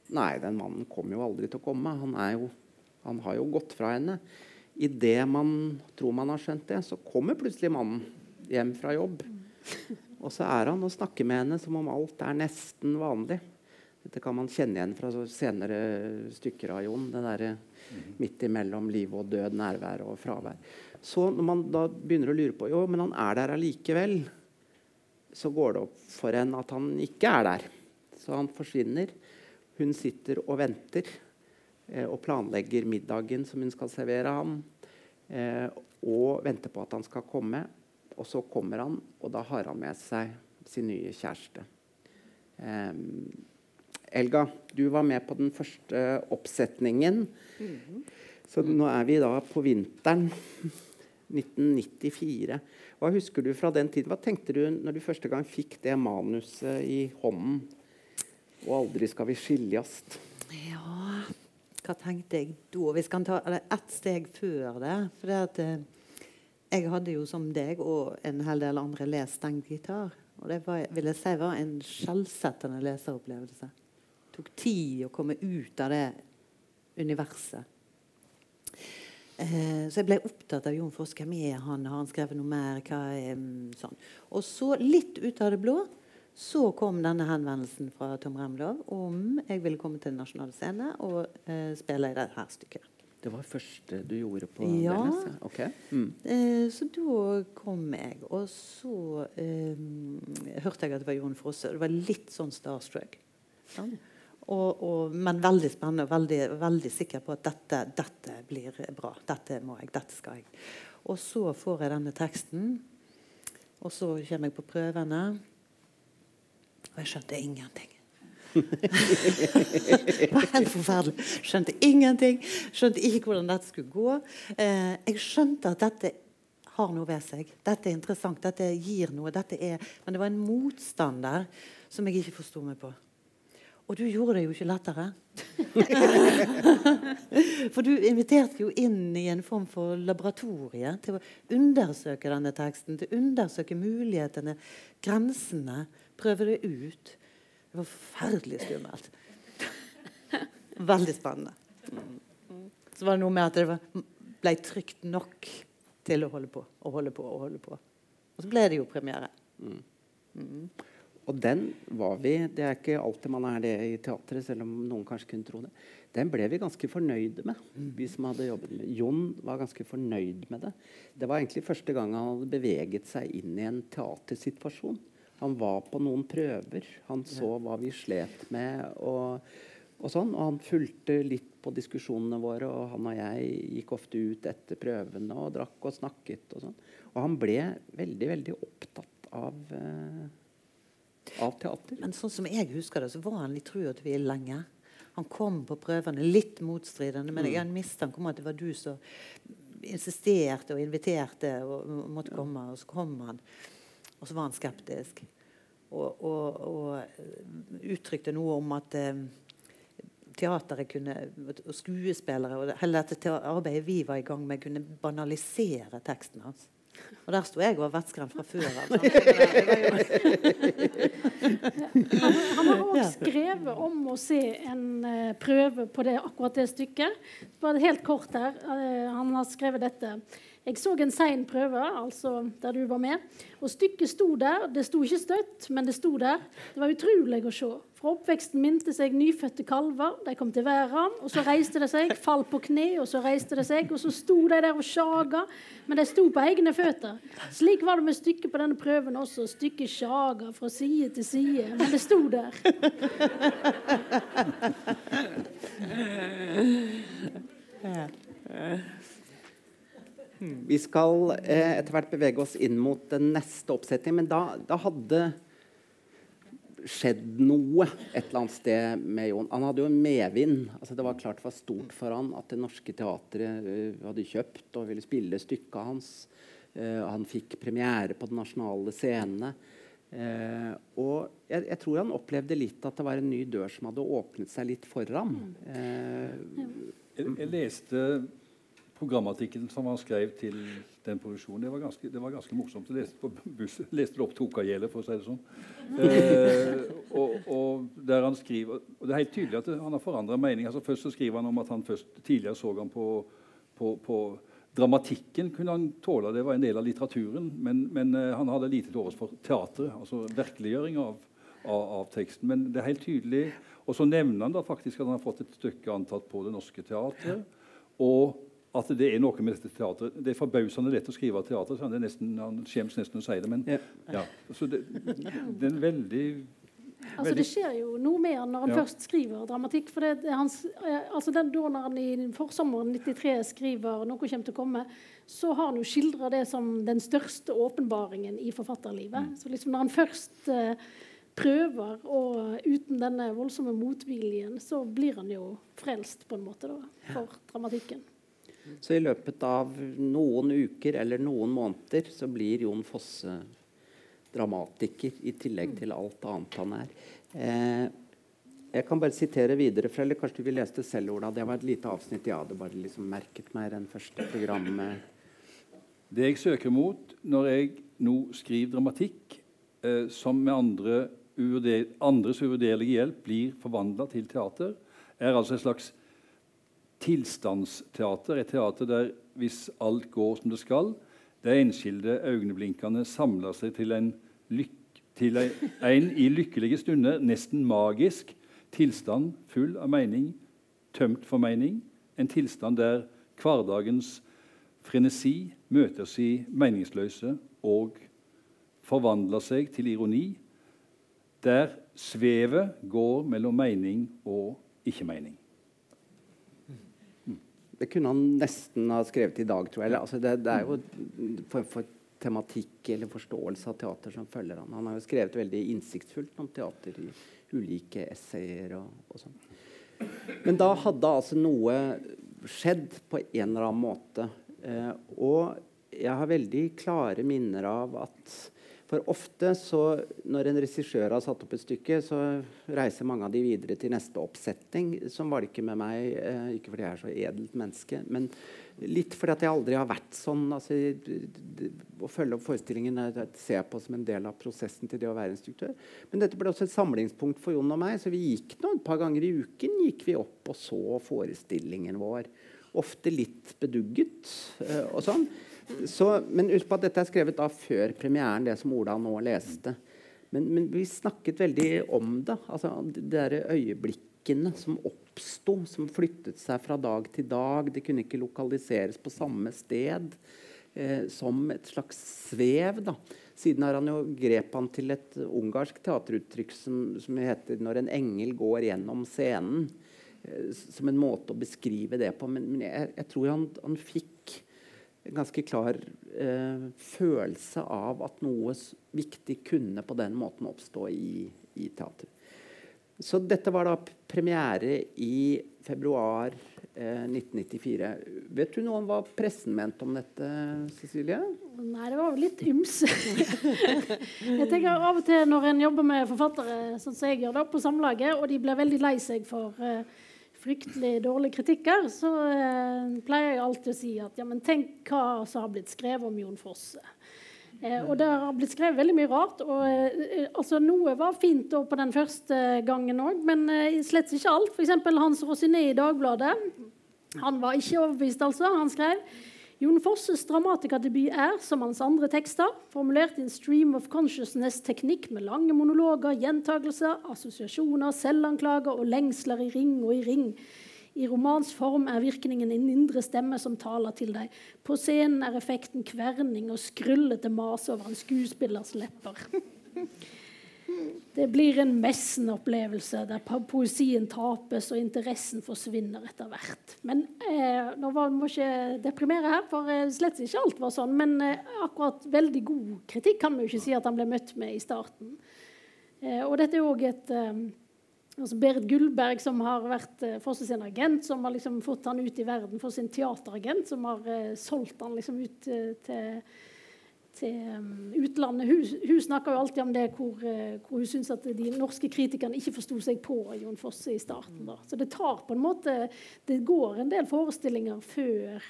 Nei, den mannen kommer jo aldri til å komme. Han, jo, han har jo gått fra henne. Idet man tror man har skjønt det, så kommer plutselig mannen hjem fra jobb. Og så er han og snakker med henne som om alt er nesten vanlig. Dette kan man kjenne igjen fra senere stykker av Jon. Det derre midt imellom liv og død, nærvær og fravær. Så når man da begynner å lure på jo, men han er der allikevel, så går det opp for en at han ikke er der. Så han forsvinner. Hun sitter og venter eh, og planlegger middagen som hun skal servere ham. Eh, og venter på at han skal komme. Og så kommer han, og da har han med seg sin nye kjæreste. Um, Elga, du var med på den første oppsetningen. Mm -hmm. Så nå er vi da på vinteren 1994. Hva husker du fra den tiden? Hva tenkte du når du første gang fikk det manuset i hånden? Og aldri skal vi skiljes. Ja, hva tenkte jeg da? Vi skal ta ett steg før det. For det at eh, jeg hadde jo som deg og en hel del andre lest stengt gitar. Og det var, vil jeg si var en skjellsettende leseropplevelse. Det tok tid å komme ut av det universet. Eh, så jeg ble opptatt av Jon Foss. Hvem er han? Har han skrevet noe mer? Er, um, sånn. Og så, litt ut av det blå, så kom denne henvendelsen fra Tom Remlov om jeg ville komme til Den nasjonale scene og eh, spille i dette stykket. Det var det første du gjorde på ja. Bernes? Okay. Mm. Eh, så da kom jeg, og så eh, hørte jeg at det var Jon Frosse. Det var litt sånn starstruck. Ja. Og, og, men veldig spennende og veldig, veldig, sikker på at dette, dette, blir bra. Dette må jeg. Dette skal jeg. Og så får jeg denne teksten, og så kommer jeg på prøvene. Og jeg skjønte ingenting det var helt forferdelig. Skjønte ingenting. Skjønte ikke hvordan dette skulle gå. Eh, jeg skjønte at dette har noe ved seg. Dette er interessant, dette gir noe. dette er... Men det var en motstand der som jeg ikke forsto meg på. Og du gjorde det jo ikke lettere. for du inviterte jo inn i en form for laboratorie til å undersøke denne teksten. Til å undersøke mulighetene, grensene, prøve det ut. Forferdelig skummelt. Veldig spennende. Så var det noe med at det ble trygt nok til å holde på og holde på og holde på. Og så ble det jo premiere. Mm. Mm. Og den var vi Det er ikke alltid man er det i teatret, selv om noen kanskje kunne tro det. Den ble vi ganske fornøyde med, vi som hadde jobbet med Jon var ganske fornøyd med det. Det var egentlig første gang han hadde beveget seg inn i en teatersituasjon. Han var på noen prøver. Han så hva vi slet med. og og sånn, og han fulgte litt på diskusjonene våre, og han og jeg gikk ofte ut etter prøvene og drakk og snakket. Og sånn. Og han ble veldig, veldig opptatt av, eh, av teater. Men sånn som jeg husker det, så var han litt tru og vi er lenge. Han kom på prøvene litt motstridende, men jeg har en mistanke om at det var du som insisterte og inviterte og måtte komme, og så kom han. Og så var han skeptisk. Og, og, og uttrykte noe om at eh, teateret kunne, og skuespillere og hele dette arbeidet vi var i gang med, kunne banalisere teksten hans. Og der sto jeg og var vettskremt fra før av. han, har òg skrevet om å se en uh, prøve på det, akkurat det stykket. Bare helt kort her. Uh, han har skrevet dette. Jeg så en sein prøve, altså der du var med. Og stykket sto der. Det sto ikke støtt, men det sto der. Det var utrolig å se. Fra oppveksten minte seg nyfødte kalver. De kom til verden, og så reiste de seg, falt på kne, og så reiste de seg, og så sto de der og sjaga, men de sto på egne føtter. Slik var det med stykket på denne prøven også. Stykket sjaga fra side til side, men det sto der. Vi skal eh, etter hvert bevege oss inn mot den neste oppsetningen, men da, da hadde skjedd noe et eller annet sted med Jon. Han hadde jo medvind. Altså, det var klart det var stort for han at Det Norske Teatret uh, hadde kjøpt og ville spille stykket hans. Uh, han fikk premiere på den nasjonale scene. Uh, og jeg, jeg, tror han opplevde litt at det var en ny dør som hadde åpnet seg litt for ham. Jeg, jeg, leste programartikkelen som han skrev til den produksjonen. Det var ganske, det var ganske morsomt. Jeg leste, på buss, leste det opp Tokagjelet, for å si det sånn. Eh, og, og, der han skriver, og Det er helt tydelig at han har forandra mening. Altså, først så skriver han om at han først tidligere så han på, på, på Dramatikken kunne han tåle, det var en del av litteraturen. Men, men uh, han hadde lite til overs for teatret, altså virkeliggjøring av, av, av, teksten. Men det er helt tydelig. Og så nevner han da faktisk at han har fått et stykke antatt på Det Norske Teatret. Og at det er noe med dette teatret. Det er forbausende lett å skrive teater. Så han, nesten, han skjems nesten å si det. Men ja. ja. Så det, det, er en veldig Altså Det skjer jo noe med han når han ja. først skriver dramatikk. for det, det hans, eh, altså den da når han i forsommeren 93 skriver 'Noe kommer til å komme', så har han jo skildra det som den største åpenbaringen i forfatterlivet. Mm. Så liksom når han først uh, prøver, og uten denne voldsomme motviljen, så blir han jo frelst på en måte da, for dramatikken. Så i løpet av noen uker eller noen måneder så blir Jon Fosse dramatiker i tillegg til alt annet han er. Eh, jeg kan bare sitere videre fra, eller kanskje du vil lese det selv, Ola. Det var et lite avsnitt jeg hadde bare liksom merket meg den første programmet. Det jeg søker mot når jeg nå skriver dramatikk, eh, som med andre uvurder, andres uvurderlige hjelp blir forvandla til teater, er altså et slags tilstandsteater. Et teater der hvis alt går som det skal, de enskilde øyeblinkene samler seg til en, til en, en i lykkelige stunder nesten magisk tilstand full av mening, tømt for mening. En tilstand der hverdagens frenesi møter i meningsløse og forvandler seg til ironi. Der svevet går mellom mening og ikke-mening. Det kunne han nesten ha skrevet i dag, tror jeg. Altså det, det, er jo en form for tematikk eller forståelse av teater som følger han. Han har jo skrevet veldig innsiktsfullt om teater i ulike essayer og, og sånn. Men da hadde altså noe skjedd på en eller annen måte. Eh, og jeg har veldig klare minner av at For ofte så når en regissør har satt opp et stykke, så reiser mange av de videre til neste oppsetning. Sånn var det ikke med meg. Eh, ikke fordi jeg er så edelt menneske, men litt fordi at jeg aldri har vært sånn. Altså, å følge opp forestillingen ser jeg på som en del av prosessen til det å være instruktør. Men dette ble også et samlingspunkt for Jon og meg, så vi gikk nå et par ganger i uken gikk vi opp og så forestillingen vår. Ofte litt bedugget eh, og sånn. Så, men husk på at dette er skrevet da før premieren, det som Ola nå leste. Men, men vi snakket veldig om det. altså De der øyeblikkene som oppsto, som flyttet seg fra dag til dag. De kunne ikke lokaliseres på samme sted. Eh, som et slags svev. da. Siden har han jo grep han til et ungarsk teateruttrykk som, som heter 'Når en engel går gjennom scenen'. Eh, som en måte å beskrive det på. Men, men jeg, jeg, tror han, han fikk ganske klar eh, følelse av at noe viktig kunne på den måten oppstå i, i teater. Så dette var da premiere i februar eh, 1994. Vet du noe om hva pressen mente om dette, Cecilie? Nei, det var vel litt yms. jeg tenker Av og til når en jobber med forfattere, sånn som jeg gjør da, på Samlaget, og de blir veldig lei seg for eh, fryktelig dårlige kritikker, så eh, pleier jeg alltid å si at ja, men tenk hva som har blitt skrevet om Jon Fosse. Eh, og det har blitt skrevet veldig mye rart. og eh, altså Noe var fint på den første gangen òg, men eh, slett ikke alt. F.eks. Hans Rosiné i Dagbladet. Han var ikke overbevist, altså. Han skrev Jon Fosses dramatikerdebut er, som hans andre tekster, formulert i en stream of consciousness-teknikk med lange monologer, gjentagelser, assosiasjoner, selvanklager og lengsler i ring og i ring. I romans form er virkningen en indre stemme som taler til deg. På scenen er effekten kverning og skrullete mas over en skuespillers lepper. Det blir en Messen-opplevelse der poesien tapes og interessen forsvinner etter hvert. Men eh, Nå var, må ikke deprimere her, for eh, slett ikke alt var sånn. Men eh, akkurat veldig god kritikk kan vi jo ikke si at han ble møtt med i starten. Eh, og dette er òg et eh, altså Berit Gullberg, som har vært eh, sin agent, som har liksom fått han ut i verden for sin teateragent, som har eh, solgt han liksom ut til til um, utlandet. Hun, hun snakker jo alltid om det hvor, uh, hvor hun syns at de norske kritikerne ikke forsto seg på Jon Fosse i starten. Da. Så det tar på en måte Det går en del forestillinger før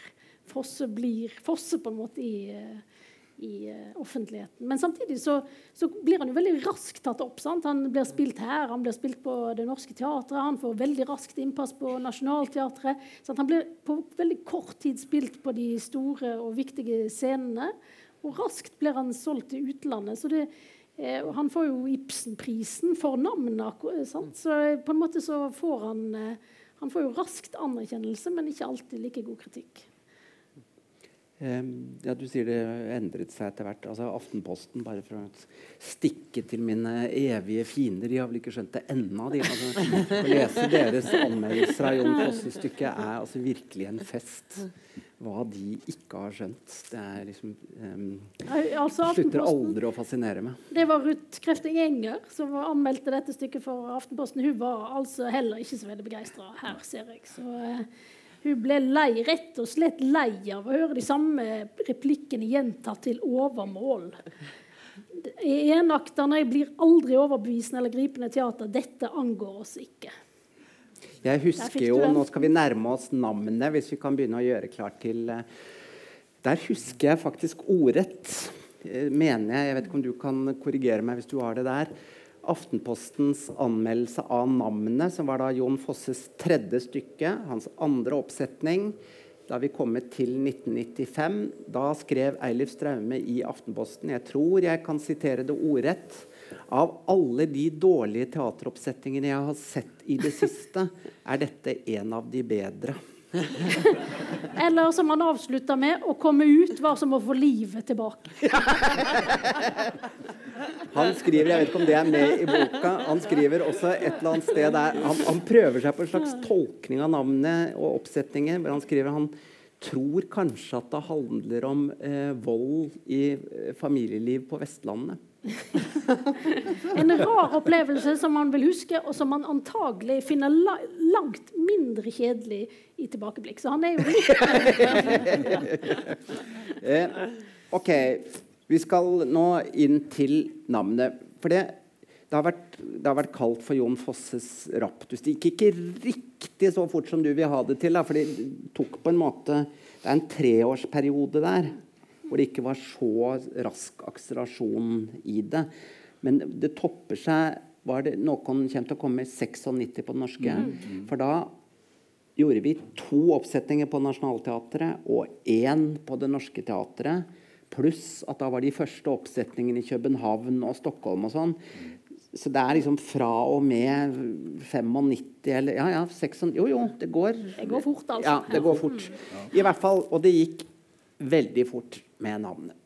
Fosse blir Fosse på en måte i, uh, i offentligheten. Men samtidig så, så, blir han jo veldig raskt tatt opp. Sant? Han blir spilt her, han blir spilt på Det Norske Teatret, han får veldig raskt innpass på Nationaltheatret. Han blir på veldig kort tid spilt på de store og viktige scenene. Og raskt blir han solgt til utlandet. så det eh, han får jo Ibsenprisen for navnet. Så på en måte så får han eh, Han får jo raskt anerkjennelse, men ikke alltid like god kritikk. Ja, Du sier det endret seg etter hvert. Altså Aftenposten, bare for å stikke til mine evige fiender De har vel ikke skjønt det ennå. De, altså, å lese deres anmeldelser av Jon Fosses stykke er altså virkelig en fest hva de ikke har skjønt. Det er liksom um, altså, slutter aldri å fascinere meg. Det var Ruth Krefting Enger som anmeldte dette stykket for Aftenposten. Hun var altså heller ikke så veldig begeistra. Her ser jeg. Så uh, hun ble lei, rett og slett lei av å høre de samme replikkene gjentatt til overmål. Enakterne blir aldri overbevisende eller gripende teater. Dette angår oss ikke. Jeg husker jo, Nå skal vi nærme oss navnet, hvis vi kan begynne å gjøre klart til eh, Der husker jeg faktisk ordrett, eh, mener jeg. Jeg vet ikke om du kan korrigere meg hvis du har det der. Aftenpostens anmeldelse av navnet, som var da Jon Fosses tredje stykke, hans andre oppsetning. Da vi kommet til 1995, da skrev Eilif Straume i Aftenposten Jeg tror jeg kan sitere det ordrett. Av alle de dårlige teateroppsetningene jeg har sett i det siste, er dette en av de bedre. Eller som han avslutta med, å komme ut var som å få livet tilbake. han skriver, jeg vet ikke om det er med i boka, han skriver også et eller annet sted der Han, han prøver seg på en slags tolkning av navnet og oppsetninger. hvor Han skriver han tror kanskje at det handler om eh, vold i eh, familieliv på Vestlandet. en rar opplevelse som man vil huske, og som man antagelig finner la langt mindre kjedelig i tilbakeblikk. Så han er jo Eh, ok, vi skal nå inn til navnet. For det, det, har, vært, det har vært kalt for Jon Fosses raptus. Det gikk ikke riktig så fort som du vil ha det til. Da, for det tok på en måte Det er en treårsperiode der hvor det ikke var så rask akselerasjon i det. Men det topper seg var det Noen kommer til å komme i 96 på det norske. Mm. For da gjorde vi to oppsetninger på Nationaltheatret og én på Det Norske Teatret. Pluss at da var de første oppsetningene i København og Stockholm og sånn. Så det er liksom fra og med 95 eller Ja, ja, 96 Jo, jo, det går Det går fort, altså. Ja, det går fort. I hvert fall. Og det gikk veldig fort med navnet.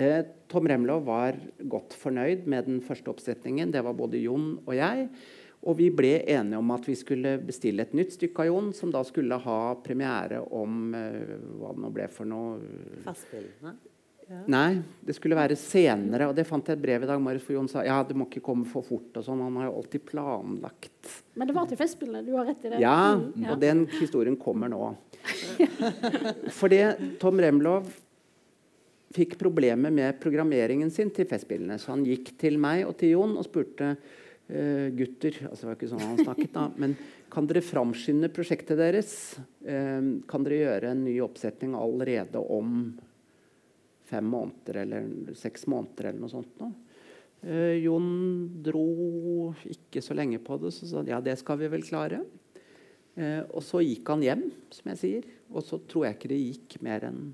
Eh, Tom Remlov var godt fornøyd med den første oppsetningen. Det var både Jon og jeg. Og vi ble enige om at vi skulle bestille et nytt stykke av Jon, som da skulle ha premiere om eh, hva det nå ble for noe Festspillene? Ja. Nei, det skulle være senere. Og det fant jeg et brev i dag morges for Jon sa ja, det må ikke komme for fort. og sånn, Han har jo alltid planlagt. Men det var til Festspillene? Du har rett i det? Ja, mm, og den historien kommer nå. Fordi Tom Remlov fikk problemer med programmeringen sin til Festspillene. Så han gikk til meg og til Jon og spurte uh, gutter altså det var ikke sånn han snakket da, men kan dere framskynde prosjektet deres? Uh, kan dere gjøre en ny oppsetning allerede om fem måneder eller seks måneder eller noe sånt? Nå? Uh, Jon dro ikke så lenge på det, så sa han ja, det skal vi vel klare. og så gikk han hjem, som jeg sier. Og så tror jeg ikke det gikk mer enn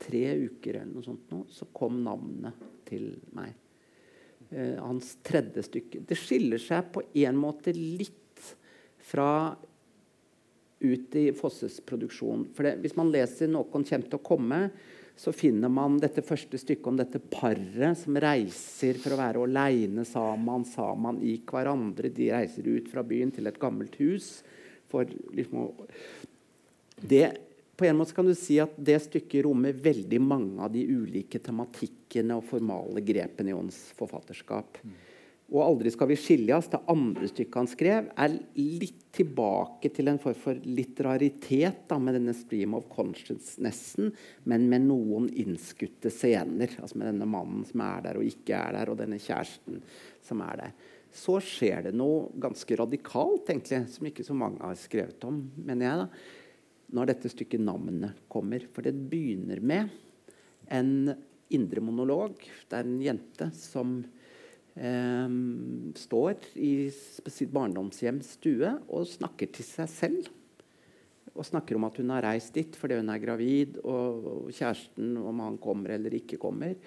tre uker eller noe sånt nå, så kom navnet til meg. Eh, hans tredje stykke. Det skiller seg på en måte litt fra ut i Fosses produksjon. For det, hvis man leser 'Noen kommer til å komme', så finner man dette første stykket om dette paret som reiser for å være aleine sammen, sammen i hverandre. De reiser ut fra byen til et gammelt hus. For liksom det på en måte kan du si at det stykket rommer veldig mange av de ulike tematikkene og formale grepene i Jons forfatterskap. Og 'Aldri skal vi skilje oss', det andre stykket han skrev, er litt tilbake til en form for litteraritet da, med denne 'stream of consciousnessen', men med noen innskutte scener. Altså med denne mannen som er der og ikke er der, og denne kjæresten som er der. Så skjer det noe ganske radikalt, egentlig, som ikke så mange har skrevet om, mener jeg. da når dette stykket 'Navnet' kommer. For det begynner med en indre monolog. Det er en jente som eh, står i sitt barndomshjems stue og snakker til seg selv. Og snakker om at hun har reist dit fordi hun er gravid, og kjæresten om han kommer eller ikke kommer.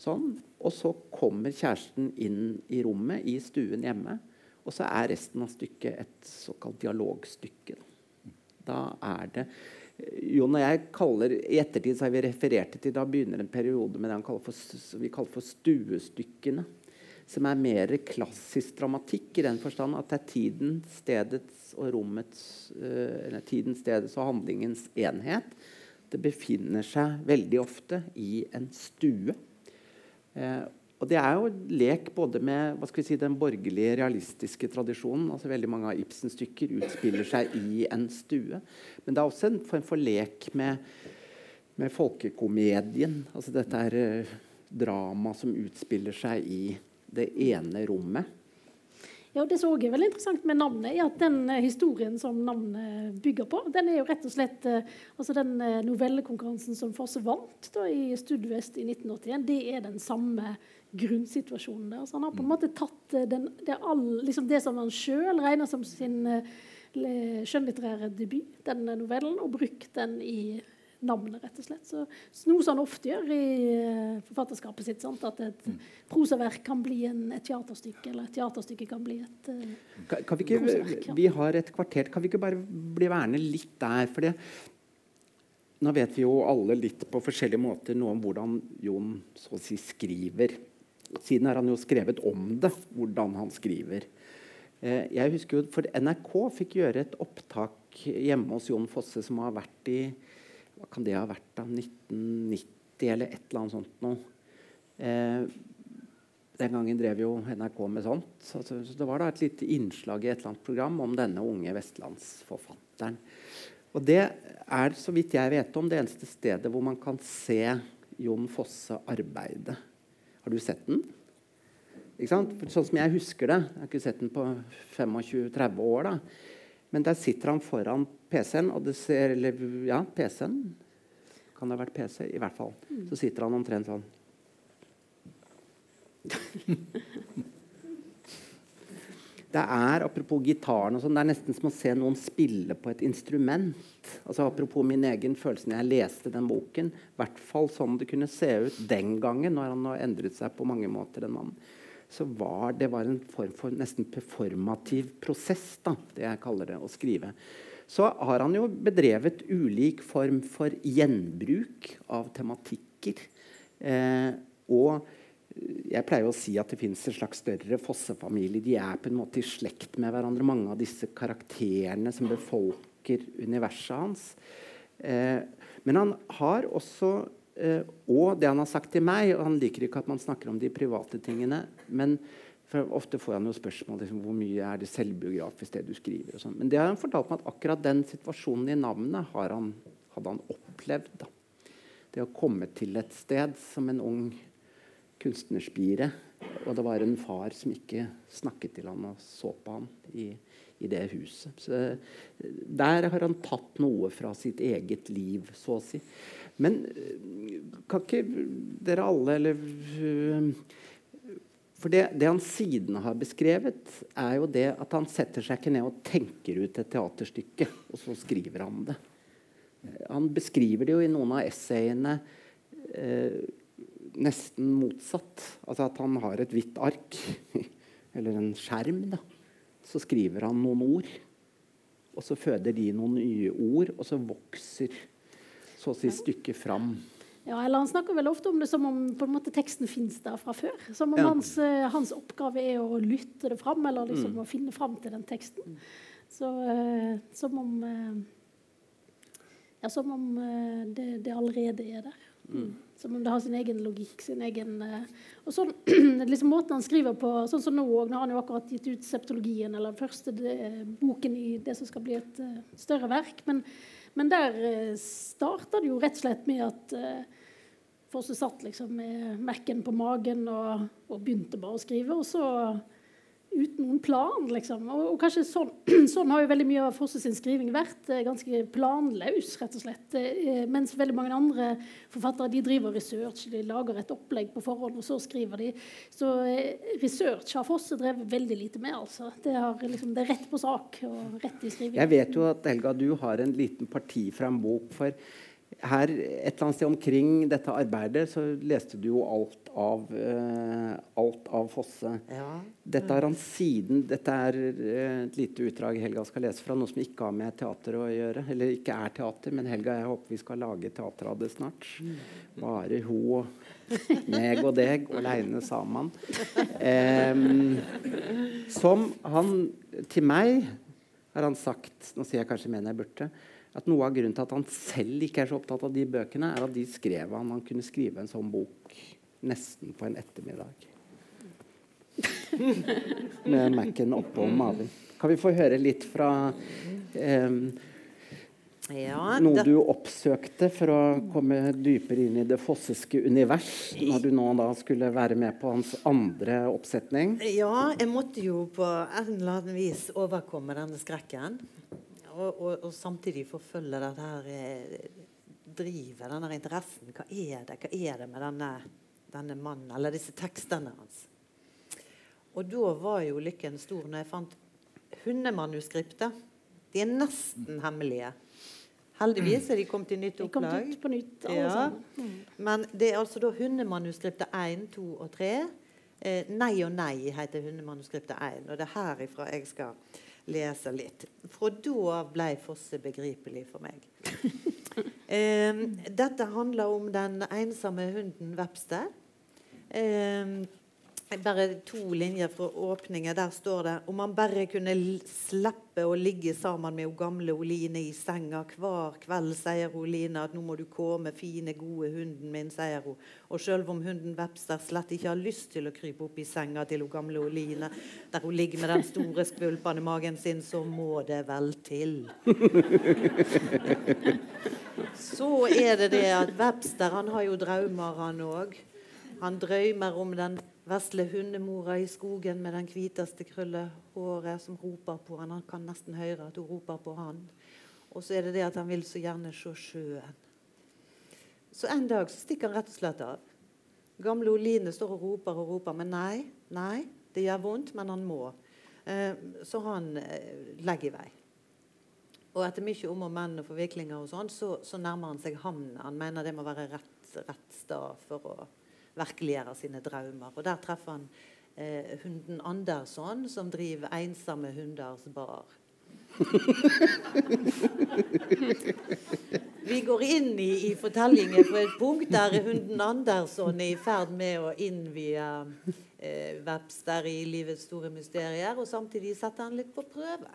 Sånn. Og så kommer kjæresten inn i rommet i stuen hjemme. Og så er resten av stykket et såkalt dialogstykke. Da er det Jon og jeg kaller I ettertid så har vi referert til Da begynner en periode med det kaller for, vi kaller for stuestykkene. Som er mer klassisk dramatikk i den forstand at det er tiden, stedets og rommets uh, eller tiden, stedets og handlingens enhet. Det befinner seg veldig ofte i en stue. Uh, og det er jo lek både med hva skal vi si, den borgerlige, realistiske tradisjonen. altså Veldig mange av Ibsens stykker utspiller seg i en stue. Men det er også en form for lek med, med folkekomedien. Altså dette er uh, drama som utspiller seg i det ene rommet. Ja, Det som også er veldig interessant med navnet, er at den uh, historien som navnet bygger på, den er jo rett og slett uh, altså Den novellekonkurransen som Fosse vant da, i Studvest i 1981, det er den samme grunnsituasjonen der. Så han har på en måte tatt eh, den, det, all, liksom det, som han sjøl regner som sin skjønnlitterære debut, den novellen, og brukt den i navnet, rett og slett. Så, noe som han ofte gjør i uh, forfatterskapet sitt. Sant? At et mm. prosaverk kan bli en, et teaterstykke, eller et teaterstykke kan bli et uh, kan, kan vi, ikke, vi har et kvarter. Kan vi ikke bare bli værende litt der? For det, nå vet vi jo alle litt på forskjellige måter noe om hvordan Jon så å si skriver. Siden har han jo skrevet om det, hvordan han skriver. Eh, jeg husker jo, for NRK fikk gjøre et opptak hjemme hos Jon Fosse som har vært i hva kan det ha vært da, 1990 eller et eller annet sånt noe. Eh, den gangen drev jo NRK med sånt. Så, så det var da et lite innslag i et eller annet program om denne unge vestlandsforfatteren. Og det er, så vidt jeg vet om, det eneste stedet hvor man kan se Jon Fosse arbeide. Har du sett den? Sånn som jeg husker det. Jeg har ikke sett den på 25-30 år. da. Men der sitter han foran PC-en, og det ser Eller ja, PC-en. Kan det ha vært PC? I hvert fall. Så sitter han omtrent sånn. Det er apropos gitaren og sånn, det er nesten som å se noen spille på et instrument. Altså Apropos min egen følelse når jeg leste den boken. I hvert fall sånn det kunne se ut den gangen, når han har endret seg på mange måter. den mannen så var det var en form for nesten performativ prosess, da, det jeg kaller det, å skrive. Så har han jo bedrevet ulik form for gjenbruk av tematikker. Eh, og jeg pleier å si at det finnes en slags større fossefamilie. De er på en måte i slekt med hverandre, mange av disse karakterene som befolker universet hans. Eh, men han har også eh, Og det han har sagt til meg og Han liker ikke at man snakker om de private tingene. Men ofte får han jo spørsmål liksom, hvor mye er det selvbiografisk det du skriver. Sånn. Men det har han fortalt meg at akkurat den situasjonen i navnet han, hadde han opplevd. Da. Det å komme til et sted som en ung kunstnerspire. Og det var en far som ikke snakket til han og så på han i, i det huset. Så der har han tatt noe fra sitt eget liv, så å si. Men kan ikke dere alle eller For det, det, han siden har beskrevet, er jo det at han setter seg ikke ned og tenker ut et teaterstykke, og så skriver han det. Han beskriver det jo i noen av essayene. Eh, nesten motsatt. Altså at han har et hvitt ark, eller en skjerm. Da. Så skriver han noen ord. Og så føder de noen nye ord, og så vokser så å si stykket fram. Ja, eller Han snakker vel ofte om det som om på en måte teksten fins der fra før. Som om ja. hans, uh, hans, oppgave er å lytte det fram, eller liksom mm. å finne fram til den teksten. Så uh, som om uh, Ja, som om det, det, allerede er der. Mm. Som om det har sin egen logikk. sin egen... Uh, og sånn, liksom Måten han skriver på sånn som nå òg, har han jo akkurat gitt ut septologien, eller første det, boken i det som skal bli et uh, større verk. Men, men der uh, starta det jo rett og slett med at uh, Fosse satt liksom med Mac-en på magen og, og, begynte bare å skrive. Og så uten noen plan, liksom. Og, og kanskje sånn, sånn, har jo veldig mye av Fosse sin skriving vært eh, ganske planløs, rett og slett. Eh, mens veldig mange andre forfattere de driver research, de lager et opplegg på forhånd, og så skriver de. Så eh, research har Fosse drevet veldig lite med, altså. Det, har, liksom, det er rett på sak og rett i skriving. Jeg vet jo at Helga, du har en liten parti fra en bok for her et eller annet sted omkring dette arbeidet så leste du jo alt av, uh, alt av Fosse. Ja. Dette har han siden Dette er uh, et lite utdrag Helga skal lese fra noe som ikke har med teater å gjøre. Eller ikke er teater, men Helga, jeg håper vi skal lage teater av det snart. Bare ho og meg og deg aleine sammen. Um, som han til meg har han sagt Nå sier jeg kanskje mer enn jeg burde at noe av grunnen til at han selv ikke er så opptatt av de bøkene, er at de skrev han han kunne skrive en sånn bok nesten på en ettermiddag. Med Mac-en oppå maven. Kan vi få høre litt fra eh, ja, noe du oppsøkte for å komme dypere inn i det fosseske univers, når du nå da skulle være med på hans andre oppsetning? Ja, jeg måtte jo på en eller annen vis overkomme denne skrekken og, og, og samtidig forfølge den her eh, driver denne interessen. Hva er det, Hva er det med denne, denne mannen, eller disse tekstene hans? Og da var jo lykken stor når jeg fant hundemanuskriptet. De er nesten hemmelige. Heldigvis er de kommet i nytt opplag. Ut på nytt, ja. mm. Men det er altså da hundemanuskriptet 1, 2 og 3. Eh, nei og nei heter hundemanuskriptet 1. Og det er herifra jeg skal lese litt. Fra da ble Fosse begripelig for meg. eh, dette handler om den ensomme hunden Vepste. Eh, bare to linjer fra åpningen. Der står det om han bare kunne slippe å ligge sammen med hun gamle Oline i senga hver kveld, sier Oline at nå må du komme, fine, gode hunden min, sier hun. Og selv om hunden Webster slett ikke har lyst til å krype opp i senga til hun gamle Oline, der hun ligger med den store skvulpen i magen sin, så må det vel til. Så er det det at Webster han har jo drømmer, han òg. Han drømmer om den vesle hundemora i skogen med den hviteste krøllehåret som roper på han. Han kan nesten høre at hun roper på han. Og så er det det at han vil så gjerne se sjøen. Så en dag så stikker han rett og slett av. Gamle Oline står og roper og roper, men nei, nei, det gjør vondt, men han må. Eh, så han eh, legger i vei. Og etter mye om og men og forviklinger og sånn, så, så, nærmer han seg havnen. Han mener det må være rett, rett sted for å virkeliggjøre sine drømmer. Og Der treffer han eh, hunden Andersson, som driver Ensomme hunders bar. Vi går inn i, i fortellingen på et punkt der hunden Andersson er i ferd med å innvie eh, Webster i livets store mysterier, og samtidig setter han litt på prøve.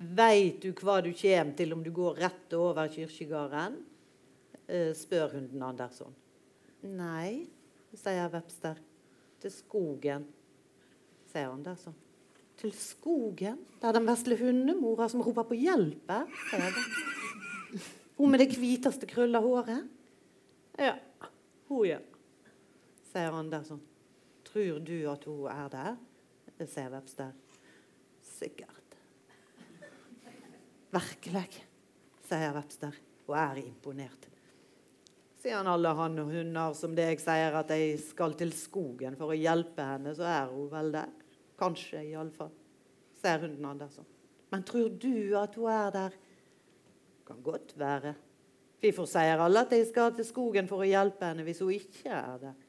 Veit du hva du kommer til om du går rett over kirkegården? Eh, spør hunden Andersson. Nei, sier Webster. Til skogen, sier Andersson. Til skogen? Der den vesle hundemora som roper på hjelp er, sier Webster. Hun med det hviteste krølla håret? Ja, hun, ja, sier Andersson. Tror du at hun er der? sier Webster. Sikkert. Virkelig, sier Webster og er imponert. Siden alle han og hunder som deg sier at de skal til skogen for å hjelpe henne, så er hun vel der. Kanskje, iallfall. Sier hunden Andersson. Men tror du at hun er der? Kan godt være. Hvorfor sier alle at de skal til skogen for å hjelpe henne hvis hun ikke er der?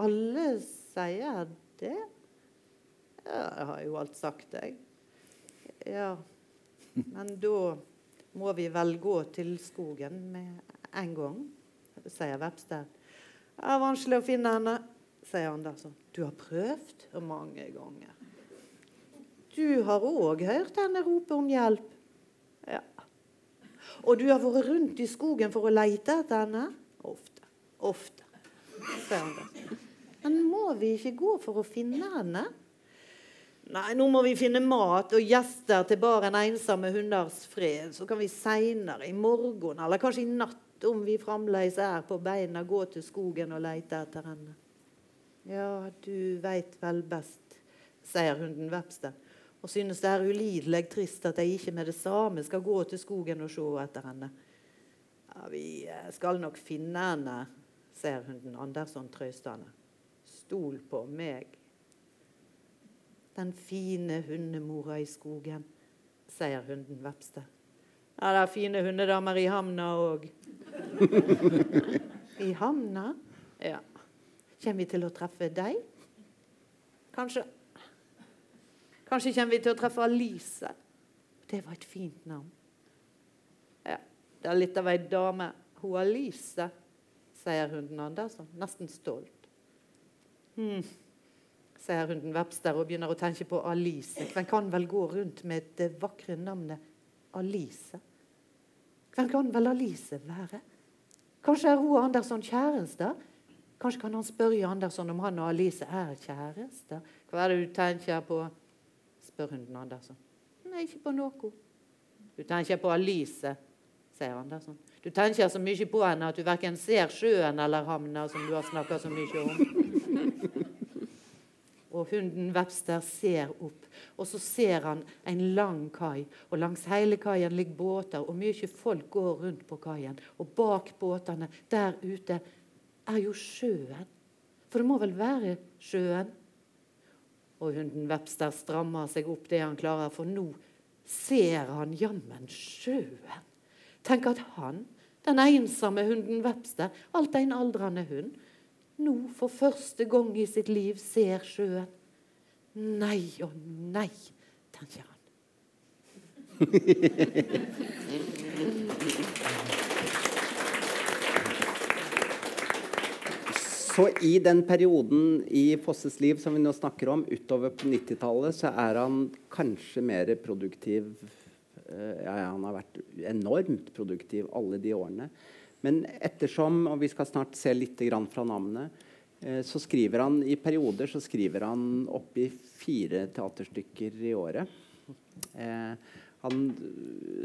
Alle sier det. Ja, jeg har jo alt sagt, jeg. Ja, men da må vi vel gå til skogen med en gang sier Webster. Det er vanskelig å finne henne, sier Andersson. Du har prøvd mange ganger. Du har òg hørt henne rope om hjelp. Ja. Og du har vært rundt i skogen for å leite etter henne? Ofte. Ofte, sier Andersson. Men må vi ikke gå for å finne henne? Nei, nå må vi finne mat og gjester til baren ensomme hunders fred. Så kan vi seinere, i morgen eller kanskje i natt, om vi fremdeles er på beina, gå til skogen og leite etter henne. Ja, du veit vel best, sier hunden Vepste, og synes det er ulidelig trist at jeg ikke med det samme skal gå til skogen og se etter henne. Ja, vi eh, skal nok finne henne, sier hunden Andersson trøstende. Stol på meg. Den fine hundemora i skogen, sier hunden Webster. Ja, det er fine hundedamer i havna òg. I havna? Ja. Kommer vi til å treffe deg? Kanskje Kanskje kommer vi til å treffe Alice. Det var et fint navn. Ja, det er litt av ei dame. Hun Alice, sier hunden Andersson, nesten stolt. Hm, sier hunden Webster og begynner å tenke på Alice. Hvem kan vel gå rundt med det vakre navnet Alice? Hvem kan vel Alice være? Kanskje er hun og Andersson kjærester? Kanskje kan han spørre Andersson om han og Alice er kjærester? Hva er det du tenker på? spør hunden Andersson. Nei, ikke på noe. Du tenker på Alice, sier Andersson. Du tenker så mye på henne at du verken ser sjøen eller havna, som du har snakka så mye om. Og hunden Webster ser opp, og så ser han en lang kai. Og langs hele kaien ligger båter, og mye folk går rundt på kaien. Og bak båtene, der ute, er jo sjøen. For det må vel være sjøen? Og hunden Webster strammer seg opp det han klarer, for nå ser han jammen sjøen. Tenk at han, den ensomme hunden Webster, alt en aldrende hund, nå for første gang i sitt liv ser sjøen. Nei og nei, tenker han. så i den perioden i Fosses liv som vi nå snakker om, utover på 90-tallet, så er han kanskje mer produktiv uh, ja, Han har vært enormt produktiv alle de årene. Men ettersom, og vi skal snart se litt fra navnet, uh, så skriver han i perioder så skriver han oppi fire teaterstykker i året. Uh, han,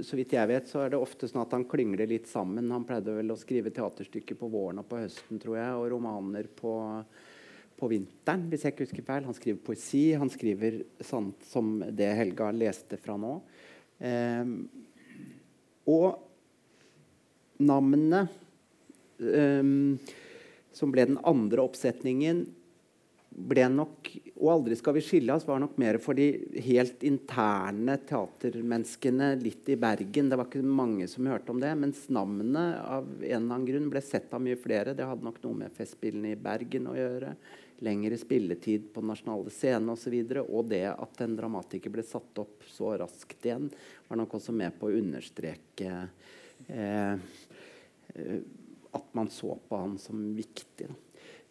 så vidt jeg vet, så er det ofte sånn at han klyngler litt sammen. Han pleide vel å skrive teaterstykker på våren og på høsten, tror jeg, og romaner på, på vinteren, hvis jeg ikke husker feil. Han skriver poesi. Han skriver sånt som det Helga leste fra nå. Eh, og navnet um, som ble den andre oppsetningen, ble nok Og 'Aldri skal vi skille oss' var nok mer for de helt interne teatermenneskene litt i Bergen. Det var ikke mange som hørte om det. Mens navnet av en eller annen grunn ble sett av mye flere. Det hadde nok noe med Festspillene i Bergen å gjøre. Lengre spilletid på Nasjonale scener osv. Og, så og det at en dramatiker ble satt opp så raskt igjen, var nok også med på å understreke eh at man så på han som viktig.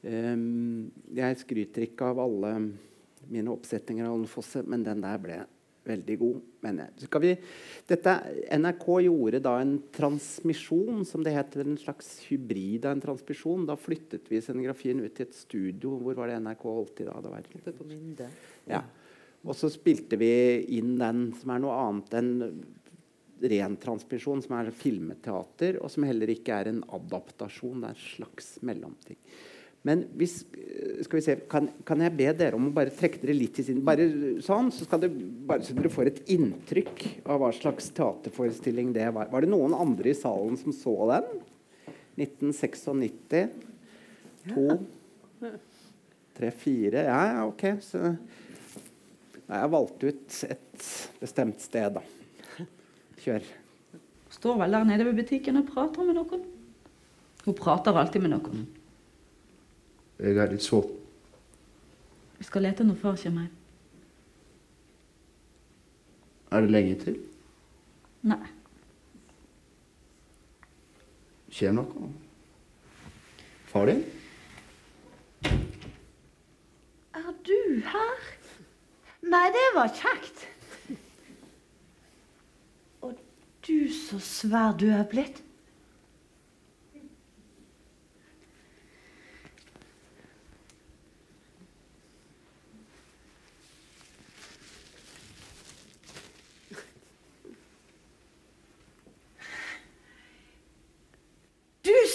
Um, jeg skryter ikke av alle mine oppsetninger av Fosse, men den der ble veldig god. Vi, dette, NRK gjorde da en transmisjon, som det heter. En slags hybrid av en transmisjon. Da flyttet vi scenografien ut til et studio. Hvor var det NRK holdt til da? Oppe på Minde. Ja. Og så spilte vi inn den, som er noe annet enn ren transmisjon, som er filmteater, og som heller ikke er en adaptasjon. Det er en slags mellomting. Men hvis, skal vi se, kan, kan, jeg be dere om å bare trekke dere litt til siden? Bare sånn, så, skal det, bare så dere får et inntrykk av hva slags teaterforestilling det var. Var det noen andre i salen som så den? 1996? To? Tre? Fire? Ja, ja, ok. Så jeg valgte ut et bestemt sted, da. Kjør. Står vel der nede ved butikken og prater med noen. Hun prater alltid med noen. Jeg er litt sår. Vi skal lete når far kommer hjem. Er det lenge til? Nei. Skjer noe? Far din? Er du her? Nei, det var kjekt. Og du, så svær du er blitt.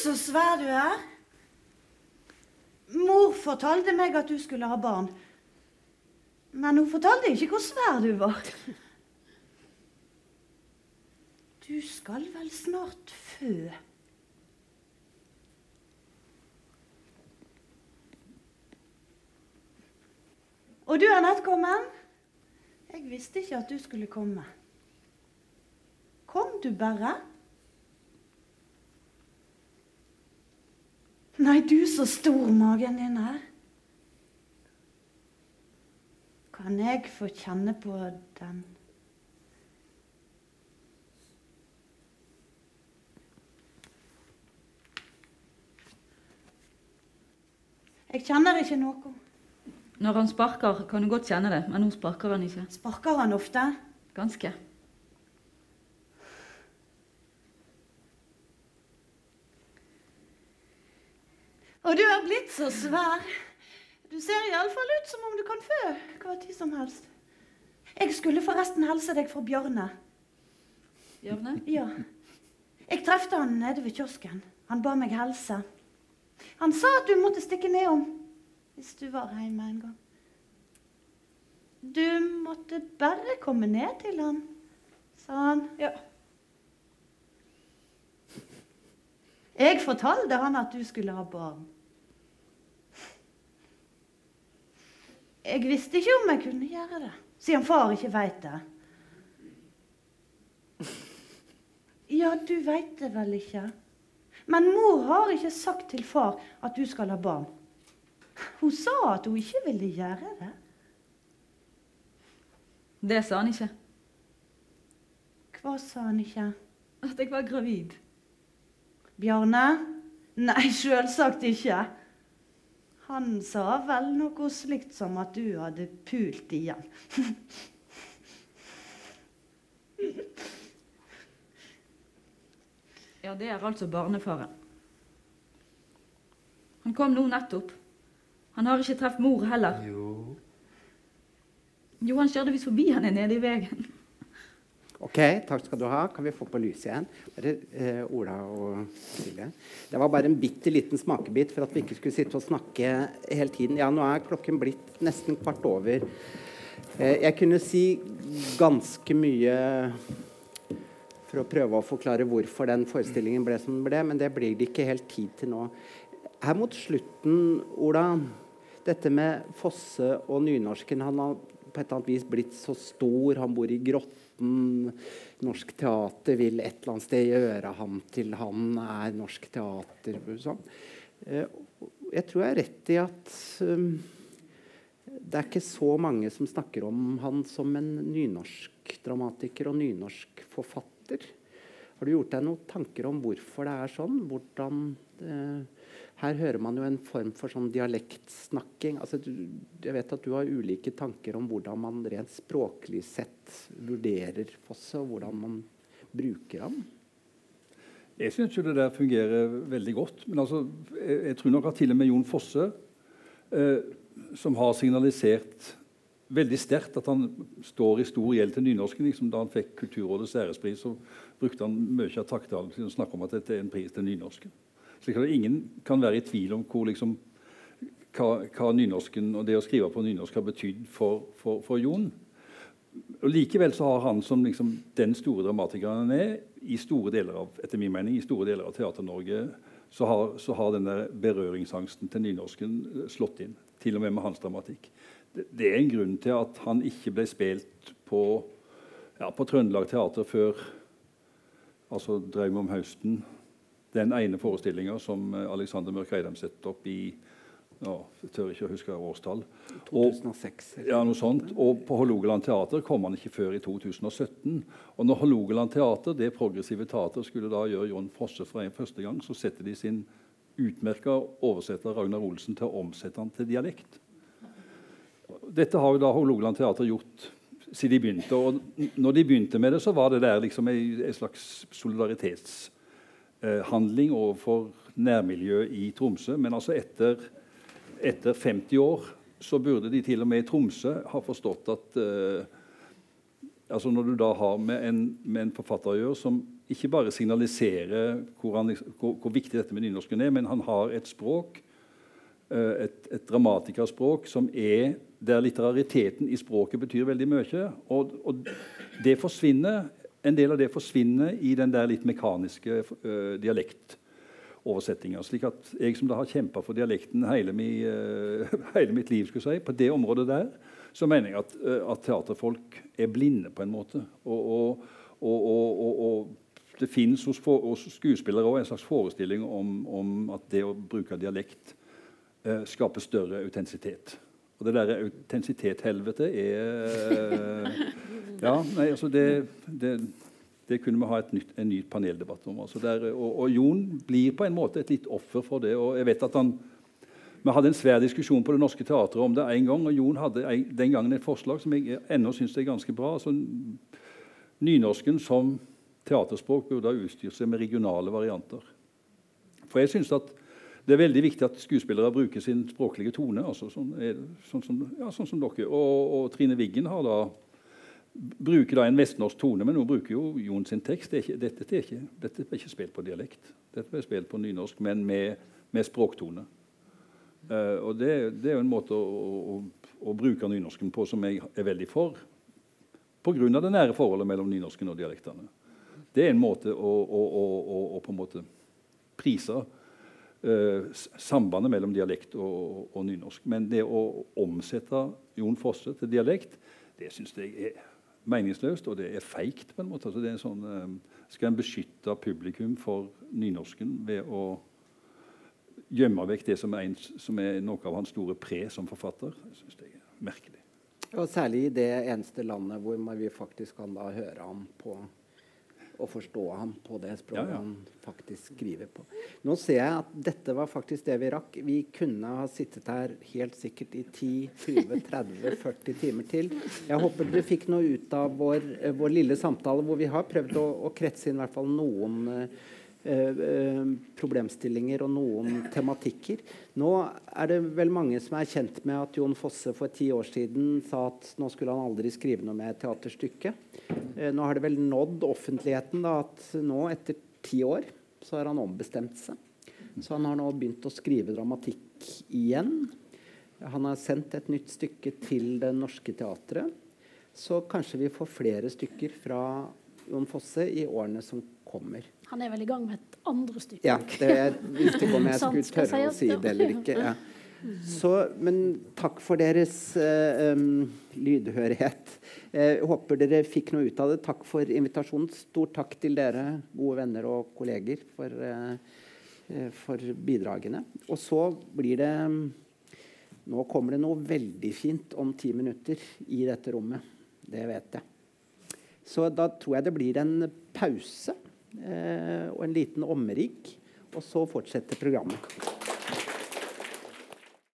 så svær du er. Mor fortalte meg at du skulle ha barn. Men hun fortalte ikke hvor svær du var. Du skal vel snart fø? Og du nett kommet? Jeg visste ikke at du skulle komme. Kom du bare? Nei, du, så stor magen din er. Kan jeg få kjenne på den? Jeg kjenner ikke noe. Når han sparker, kan du godt kjenne det, men nå sparker han ikke. Sparker han ofte? Ganske. Og du er blitt så svær. Du ser iallfall ut som om du kan fø hva tid som helst. Jeg skulle forresten helse deg fra Bjørne. Bjørne? Ja. Jeg trefte han nede ved kiosken. Han ba meg helse. Han sa at du måtte stikke nedom hvis du var hjemme en gang. Du måtte bare komme ned til han, sa han. Ja. Jeg fortalte han at du skulle ha barn. Jeg visste ikke om jeg kunne gjøre det, siden far ikke veit det. Ja, du veit det vel ikke? Men mor har ikke sagt til far at du skal ha barn. Hun sa at hun ikke ville gjøre det. Det sa han ikke. Hva sa han ikke? At jeg var gravid. Bjarne? Nei, sjølsagt ikke. Han sa vel noe slikt som at du hadde pult igjen. Ja, det er altså barnefaren. Han kom nå nettopp. Han har ikke truffet mor heller. Jo. Jo, han kjørte visst forbi henne nede i veien. Ok, takk skal du ha. Kan vi få på lyset igjen? Bare, eh, Ola og Silje. Det var bare en bitte liten smakebit for at vi ikke skulle sitte og snakke hele tiden. Ja, nå er klokken blitt nesten kvart over. Eh, jeg kunne si ganske mye for å prøve å forklare hvorfor den forestillingen ble som den ble, men det blir det ikke helt tid til nå. Her mot slutten, Ola, dette med Fosse og nynorsken Han har på et eller annet vis blitt så stor. Han bor i Grotten. Norsk teater vil et eller annet sted gjøre ham til han er norsk teater. Sånn. Eh, Jeg tror jeg har rett i at um, det er ikke så mange som snakker om han som en nynorsk dramatiker og nynorskforfatter. Har du gjort deg noen tanker om hvorfor det er sånn? Hvordan, eh, her hører man jo en form for sånn dialektsnakking. Altså, du, jeg vet at du har ulike tanker om hvordan man rent språklig sett vurderer Fosse, og hvordan man bruker ham. Jeg syns jo det der fungerer veldig godt. Men altså, jeg, jeg tror nok at til og med Jon Fosse, eh, som har signalisert veldig sterkt at han står i stor gjeld til nynorsken liksom, Da han fikk Kulturrådets ærespris, så brukte han mye av takketalen til å snakke om at dette er en pris til nynorsken. At ingen kan være i tvil om hvor, liksom, hva, hva nynorsken og det å skrive på nynorsk har betydd for, for, for Jon. Og Likevel så har han som liksom, den store dramatikeren han er, i store deler av etter min mening, i store deler av Teater-Norge så har, så har denne berøringsangsten til nynorsken slått inn. Til og med med hans dramatikk. Det, er en grunn til at han ikke ble spilt på, ja, på Trøndelag Teater før altså 'Drøm om høsten'. Den ene forestillinga som eh, Alexander Mørk Eidem satte opp i ja, jeg tør ikke å huske årstall. Og, 2006. ja, noe sånt. Og på Hålogaland Teater kom han ikke før i 2017. Og når Hålogaland Teater, det progressive teater, skulle da gjøre John Fosse for en første gang, så setter de sin utmerka oversetter Ragnar Olsen til å omsette han til dialekt. Dette har jo da Hålogaland Teater gjort siden de begynte. Og når de begynte med det, så var det der liksom en, slags solidaritetshandling eh, overfor nærmiljøet i Tromsø. Men altså etter, etter 50 år så burde de til og med i Tromsø ha forstått at eh, altså Når du da har med en, med en forfatter å gjøre som ikke bare signaliserer hvor, han, hvor, hvor viktig dette med nynorsken er, men han har et språk, et, et dramatikerspråk, som er der litterariteten i språket betyr veldig mye. Og, og, det forsvinner, en del av det forsvinner i den der litt mekaniske uh, dialektoversettinga. Slik at jeg som da har kjempa for dialekten hele, mi, uh, hele, mitt liv, skulle si, på det området der, så mener jeg at, uh, at teaterfolk er blinde på en måte. Og, og, og det finnes hos, hos skuespillere også en slags forestilling om, om, at det å bruke dialekt skaper større autentisitet. Og det derre autensitet-helvete er Ja, nei, altså det, det, det kunne vi ha nytt, en ny paneldebatt om. Altså der, og, og, Jon blir på en måte et litt offer for det. og jeg vet at han Vi hadde en svær diskusjon på Det Norske Teatret om det en gang. og Jon hadde den gangen et forslag som jeg ennå syns er ganske bra. altså Nynorsken som teaterspråk burde ha utstyrt seg med regionale varianter. For jeg synes at det er veldig viktig at skuespillere bruker sin språklige tone. Altså sånn, sånn, som, ja, sånn, som, dere. Og, og, Trine Wiggen har da, bruker da en vestnorsk tone, men hun bruker jo Jon sin tekst. Det er ikke, dette, det er ikke, dette er ikke spilt på dialekt. Dette er spilt på nynorsk, men med, med språktone. Uh, og det, det, er jo en måte å, å, å, bruke nynorsken på som jeg er veldig for. Pga. det nære forholdet mellom nynorsken og dialektene. Det er en måte å, å på en måte prise sambandet mellom dialekt og, og, nynorsk. Men det å omsette Jon Fosse til dialekt, det syns jeg er meningsløst, og det er feigt. Altså, sånn, eh, skal en beskytte publikum for nynorsken ved å gjemme vekk det som er, en, som er noe av hans store pre som forfatter? Jeg syns jeg er merkelig. Og særlig i det eneste landet hvor vi faktisk kan da høre ham på å forstå ham på det språket Ja, ja. han faktisk skriver på. Nå ser jeg at dette var faktisk det vi rakk. Vi kunne ha sittet her helt sikkert i 10-20-30-40 timer til. Jeg håper dere fikk noe ut av vår, eh, vår lille samtale, hvor vi har prøvd å, å kretse inn i hvert fall noen eh, problemstillinger og noen tematikker. Nå er det vel mange som er kjent med at Jon Fosse for ti år siden sa at nå skulle han aldri skrive noe mer teaterstykke. Eh, nå har det vel nådd offentligheten da, at nå, etter ti år, så har han ombestemt seg. Så han har nå begynt å skrive dramatikk igjen. Han har sendt et nytt stykke til Det Norske Teatret. Så kanskje vi får flere stykker fra Jon Fosse i årene som kommer. Han er vel i gang med et andre stykke. Ja, det er ikke om jeg skulle tørre å si det eller ikke. Ja. Så, men takk for deres uh, um, lydhørighet. Eh, Jeg håper dere fikk noe ut av det. Takk for invitasjonen. Stor takk til dere, gode venner og kolleger, for, eh, for bidragene. Og så blir det Nå kommer det noe veldig fint om ti minutter i dette rommet. Det vet jeg. Så da tror jeg det blir en pause og en liten omrigg, og så fortsetter programmet.